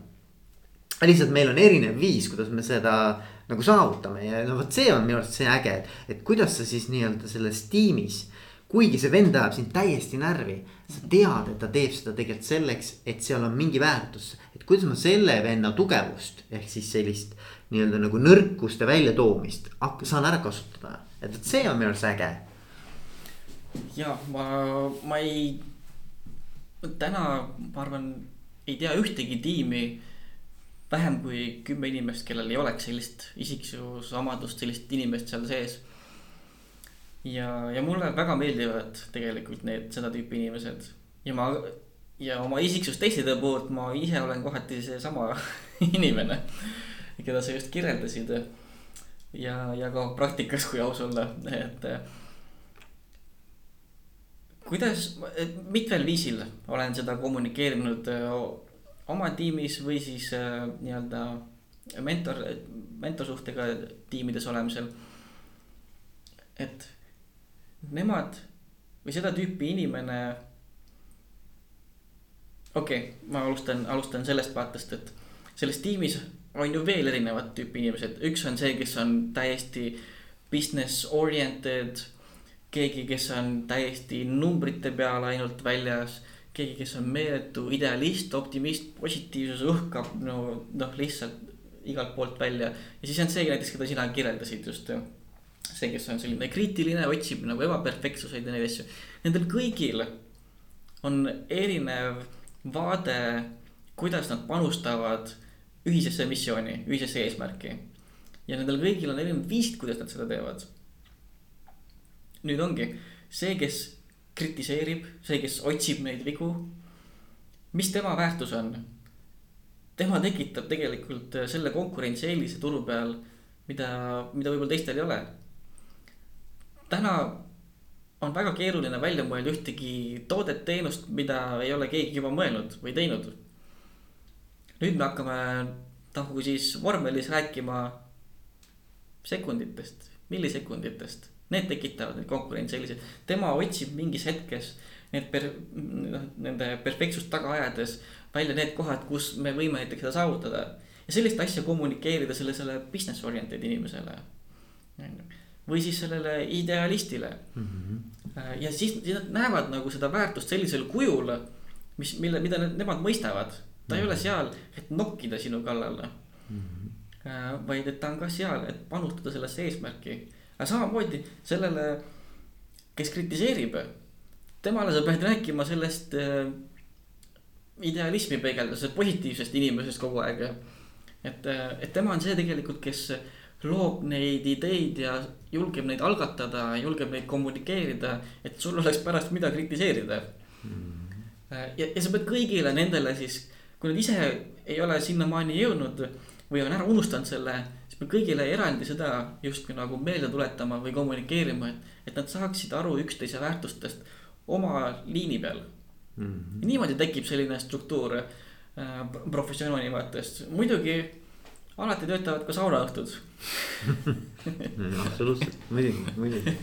S1: lihtsalt meil on erinev viis, kuidas me seda nagu saavutame ja no vot, see on minu arust see äge, et, et kuidas sa siis nii-öelda selles tiimis. kuigi see vend ajab sind täiesti närvi, sa tead, et ta teeb seda tegelikult selleks, et seal on mingi väärtus. et kuidas ma selle venna tugevust ehk siis sellist nii-öelda nagu nõrkuste väljatoomist saan ära kasutada et, et see on minu arust äge.
S2: ja ma, ma ei, täna ma arvan, ei tea ühtegi tiimi vähem kui kümme inimest, kellel ei oleks sellist isiksusomadust, sellist inimest seal sees. ja, ja mulle väga meeldivad tegelikult need, seda tüüpi inimesed ja ma ja oma isiksustestide poolt ma ise olen kohati seesama inimene, keda sa just kirjeldasid ja, ja ka praktikas, kui aus olla, et. kuidas, mitmel viisil olen seda kommunikeerinud oma tiimis või siis nii-öelda mentor, mentorsuhtega tiimides olemisel. et nemad või seda tüüpi inimene. okei okay,, ma alustan, alustan sellest vaatest, et selles tiimis on ju veel erinevat tüüpi inimesed, üks on see, kes on täiesti business oriented. keegi, kes on täiesti numbrite peal ainult väljas, keegi, kes on meeletu idealist, optimist, positiivsus õhkab no noh, lihtsalt igalt poolt välja. ja siis on see näiteks, keda sina kirjeldasid just. see, kes on selline kriitiline, otsib nagu ebaperfektsuseid ja neid asju. Nendel kõigil on erinev vaade, kuidas nad panustavad ühisesse missiooni, ühisesse eesmärki. ja nendel kõigil on erinevad viisid, kuidas nad seda teevad. nüüd ongi see, kes kritiseerib, see, kes otsib neid vigu. mis tema väärtus on? tema tekitab tegelikult selle konkurentsieelise turu peal, mida, mida võib-olla teistel ei ole. täna on väga keeruline välja mõelda ühtegi toodet, teenust, mida ei ole keegi juba mõelnud või teinud nüüd me hakkame nagu siis vormelis rääkima sekunditest, millisekunditest. Need tekitavad neid konkurentsi selliseid, tema otsib mingis hetkes need per-, noh, nende perfektsust taga ajades välja need kohad, kus me võime näiteks seda saavutada. ja sellist asja kommunikeerida sellisele business oriented inimesele. või siis sellele idealistile mm. -hmm. ja siis, siis nad näevad nagu seda väärtust sellisel kujul, mis, mille, mida need, nemad mõistavad ta ei ole seal, et nokkida sinu kallale mm. -hmm. vaid et ta on ka seal, et panustada sellesse eesmärki. aga samamoodi sellele, kes kritiseerib, temale sa pead rääkima sellest äh, idealismi peegeldusest, positiivsest inimesest kogu aeg. et, äh, et tema on see tegelikult, kes loob neid ideid ja julgeb neid algatada, julgeb neid kommunikeerida, et sul oleks pärast mida kritiseerida mm. -hmm. ja, ja sa pead kõigile nendele siis kui nad ise ei ole sinnamaani jõudnud või on ära unustanud selle, siis me kõigile eraldi seda justkui nagu meelde tuletama või kommunikeerima, et, et nad saaksid aru üksteise väärtustest oma liini peal. Mm. -hmm. niimoodi tekib selline struktuur äh, professionaali vaatest, muidugi alati töötavad ka saunaõhtud.
S1: Absoluutselt, muidugi, muidugi.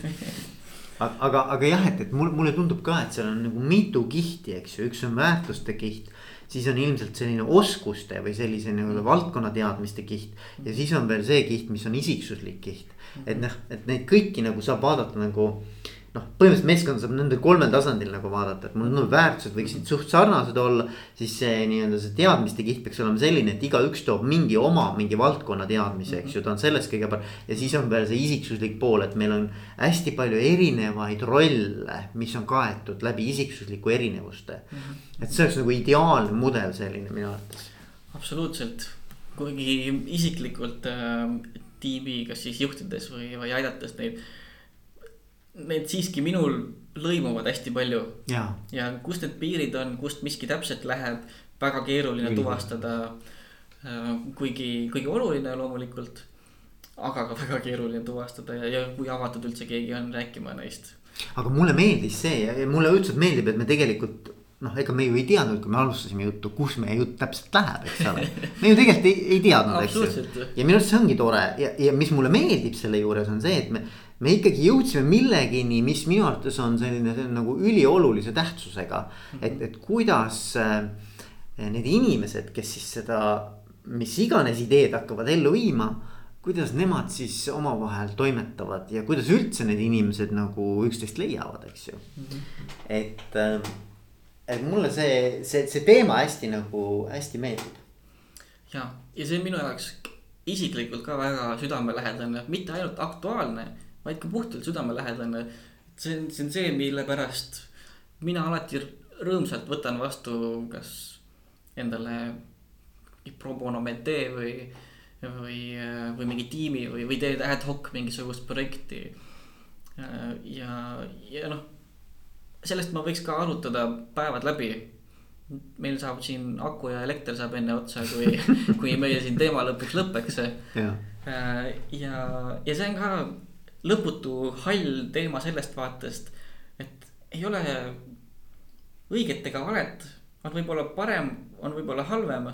S1: Aga, aga jah, et, et mul, mulle tundub ka, et seal on nagu mitu kihti, eks ju, üks on väärtuste kiht siis on ilmselt selline oskuste või sellise nii-öelda valdkonna teadmiste kiht. ja siis on veel see kiht, mis on isiksuslik kiht. et noh, et neid kõiki nagu saab vaadata nagu noh, põhimõtteliselt meeskonda saab nendel kolmel tasandil nagu vaadata, et mul no, väärtused võiksid suht sarnased olla. siis see nii-öelda see teadmiste kiht peaks olema selline, et igaüks toob mingi oma mingi valdkonna teadmise, eks ju, ta on selles kõige parem. ja siis on veel see isiksuslik pool, et meil on hästi palju erinevaid rolle, mis on kaetud läbi isiksusliku erinevuste. -hmm. et see oleks nagu ideaalne mudel selline minu arvates.
S2: absoluutselt, kuigi isiklikult äh, tiimi, kas siis juhtides või, või aidates neid need siiski minul lõimuvad hästi palju.
S1: ja,
S2: kust need piirid on, kust miski täpselt läheb, väga keeruline
S1: Küll.
S2: tuvastada. kuigi, kuigi oluline loomulikult, aga ka väga keeruline tuvastada ja, ja kui avatud üldse keegi on rääkima neist.
S1: aga mulle meeldis see ja, mulle õudselt meeldib, et me tegelikult noh, ega me ju ei teadnud, kui me alustasime juttu, kus meie jutt täpselt läheb, eks ole. me ju tegelikult ei, ei teadnud, eks ju. Ja minu arust see ongi tore ja, ja mis mulle meeldib selle juures on see, et me, me ikkagi jõudsime millegini, mis minu arvates on selline, see on nagu üliolulise tähtsusega. et, et kuidas äh, need inimesed, kes siis seda, mis iganes ideed hakkavad ellu viima kuidas nemad siis omavahel toimetavad ja kuidas üldse need inimesed nagu üksteist leiavad, eks ju. et, ähm, et mulle see, see, see teema hästi nagu hästi meeldib.
S2: ja, ja see on minu jaoks isiklikult ka väga südamelähedane, mitte ainult aktuaalne, vaid ka puhtalt südamelähedane. see on, see on see, mille pärast mina alati rõõmsalt võtan vastu, kas endale pro bono mentee või, või, või mingi tiimi või, või teed ad hoc mingisugust projekti. ja, ja noh, sellest ma võiks ka arutada päevad läbi meil saab siin aku ja elekter saab enne otsa, kui, kui meie siin teema lõpuks lõpeks.
S1: ja,
S2: ja, ja see on ka lõputu hall teema sellest vaatest, et ei ole õiget ega valet, on võib-olla parem, on võib-olla halvem.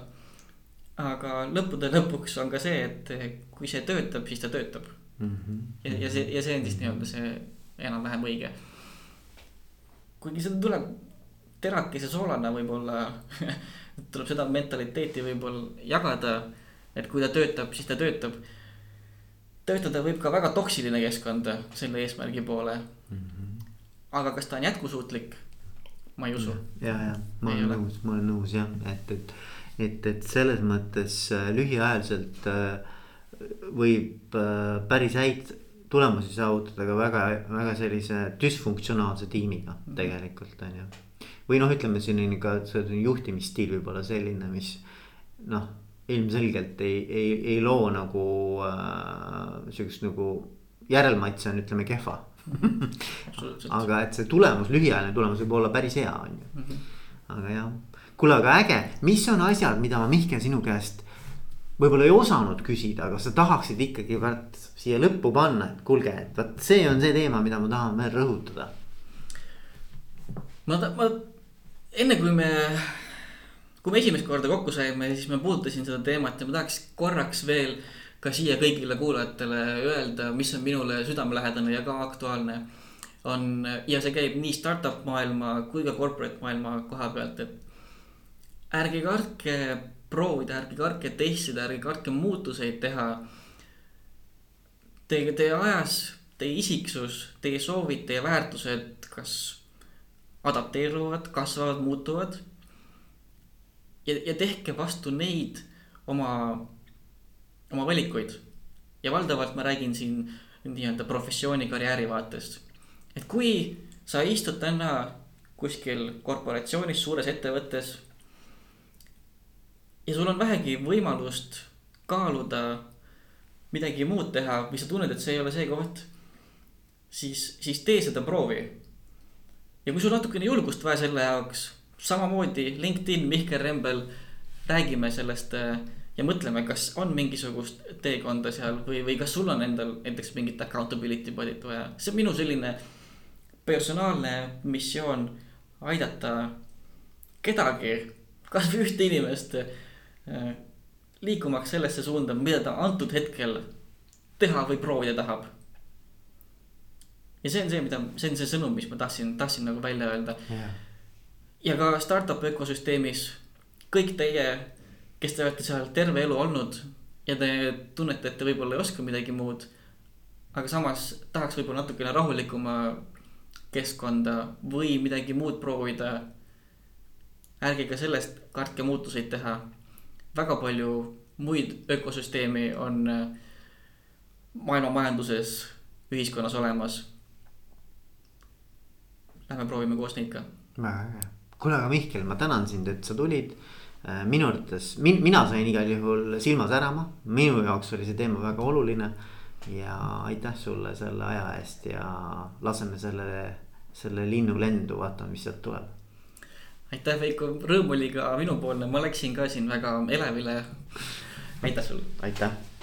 S2: aga lõppude lõpuks on ka see, et kui see töötab, siis ta töötab
S1: mm. -hmm.
S2: ja, ja see, ja see on siis nii-öelda see enam-vähem õige. kuigi seda tuleb terakese soolana võib-olla tuleb seda mentaliteeti võib-olla jagada. et kui ta töötab, siis ta töötab. Töötada võib ka väga toksiline keskkond selle eesmärgi poole mm. -hmm. aga kas ta on jätkusuutlik? ma ei usu.
S1: ja, ja ma
S2: Ei
S1: olen
S2: ole.
S1: nõus, ma olen nõus jah, et, et, et, et selles mõttes äh, lühiajaliselt äh, võib äh, päris häid tulemusi saavutada ka väga, väga sellise düsfunktsionaalse tiimiga tegelikult on ju. või noh, ütleme selline ka juhtimisstiil võib olla selline, mis noh, ilmselgelt ei, ei, ei loo nagu äh, sihukest nagu järelmaitse on, ütleme kehva aga et see tulemus, lühiajaline tulemus võib olla päris hea, on ju.
S2: Mhm.
S1: aga jah, kuule, aga äge, mis on asjad, mida ma Mihkel sinu käest võib-olla ei osanud küsida, aga sa tahaksid ikkagi vaat siia lõppu panna, et kuulge, et vot see on see teema, mida ma tahan veel rõhutada.
S2: ma, ma enne kui me, kui me esimest korda kokku saime, siis ma puudutasin seda teemat ja ma tahaks korraks veel ka siia kõigile kuulajatele öelda, mis on minule südamelähedane ja ka aktuaalne. on ja see käib nii startup maailma kui ka corporate maailma koha pealt, et ärge kartke proovida, ärge kartke testida, ärge kartke muutuseid teha. Teie, teie ajas, teie isiksus, teie soovid, teie väärtused, kas adapteeruvad, kasvavad, muutuvad. Ja, ja tehke vastu neid oma, oma valikuid. ja valdavalt ma räägin siin nii-öelda professiooni karjääri vaatest. et kui sa istud täna kuskil korporatsioonis, suures ettevõttes. ja sul on vähegi võimalust kaaluda midagi muud teha või sa tunned, et see ei ole see koht. siis, siis tee seda proovi ja kui sul natukene julgust vaja selle jaoks, samamoodi LinkedIn, Mihkel Rembel, räägime sellest äh, ja mõtleme, kas on mingisugust teekonda seal või, või kas sul on endal näiteks mingit accountability body't vaja, see on minu selline personaalne missioon aidata kedagi, kasvõi ühte inimest äh, liikumaks sellesse suunda, mida ta antud hetkel teha või proovida tahab. Ja see on see, mida, see on see sõnum, mis ma tahtsin, tahtsin nagu välja öelda. Ja ka startup ökosüsteemis kõik teie, kes te olete seal terve elu olnud ja te tunnete, et te võib-olla ei oska midagi muud. aga samas tahaks võib-olla natukene rahulikuma keskkonda või midagi muud proovida. ärge ka sellest kartke muutuseid teha. väga palju muid ökosüsteemi on äh, maailma majanduses, ühiskonnas olemas lähme proovime koos neid ka.
S1: väga äge, kuule, aga Mihkel, ma tänan sind, et sa tulid. minu arvates min,, mina sain igal juhul silma särama, minu jaoks oli see teema väga oluline. ja aitäh sulle selle aja eest ja laseme selle, selle linnu lendu, vaatame, mis sealt tuleb.
S2: aitäh, Veiko, rõõm oli ka minupoolne, ma läksin ka siin väga elevile. aitäh sulle.
S1: aitäh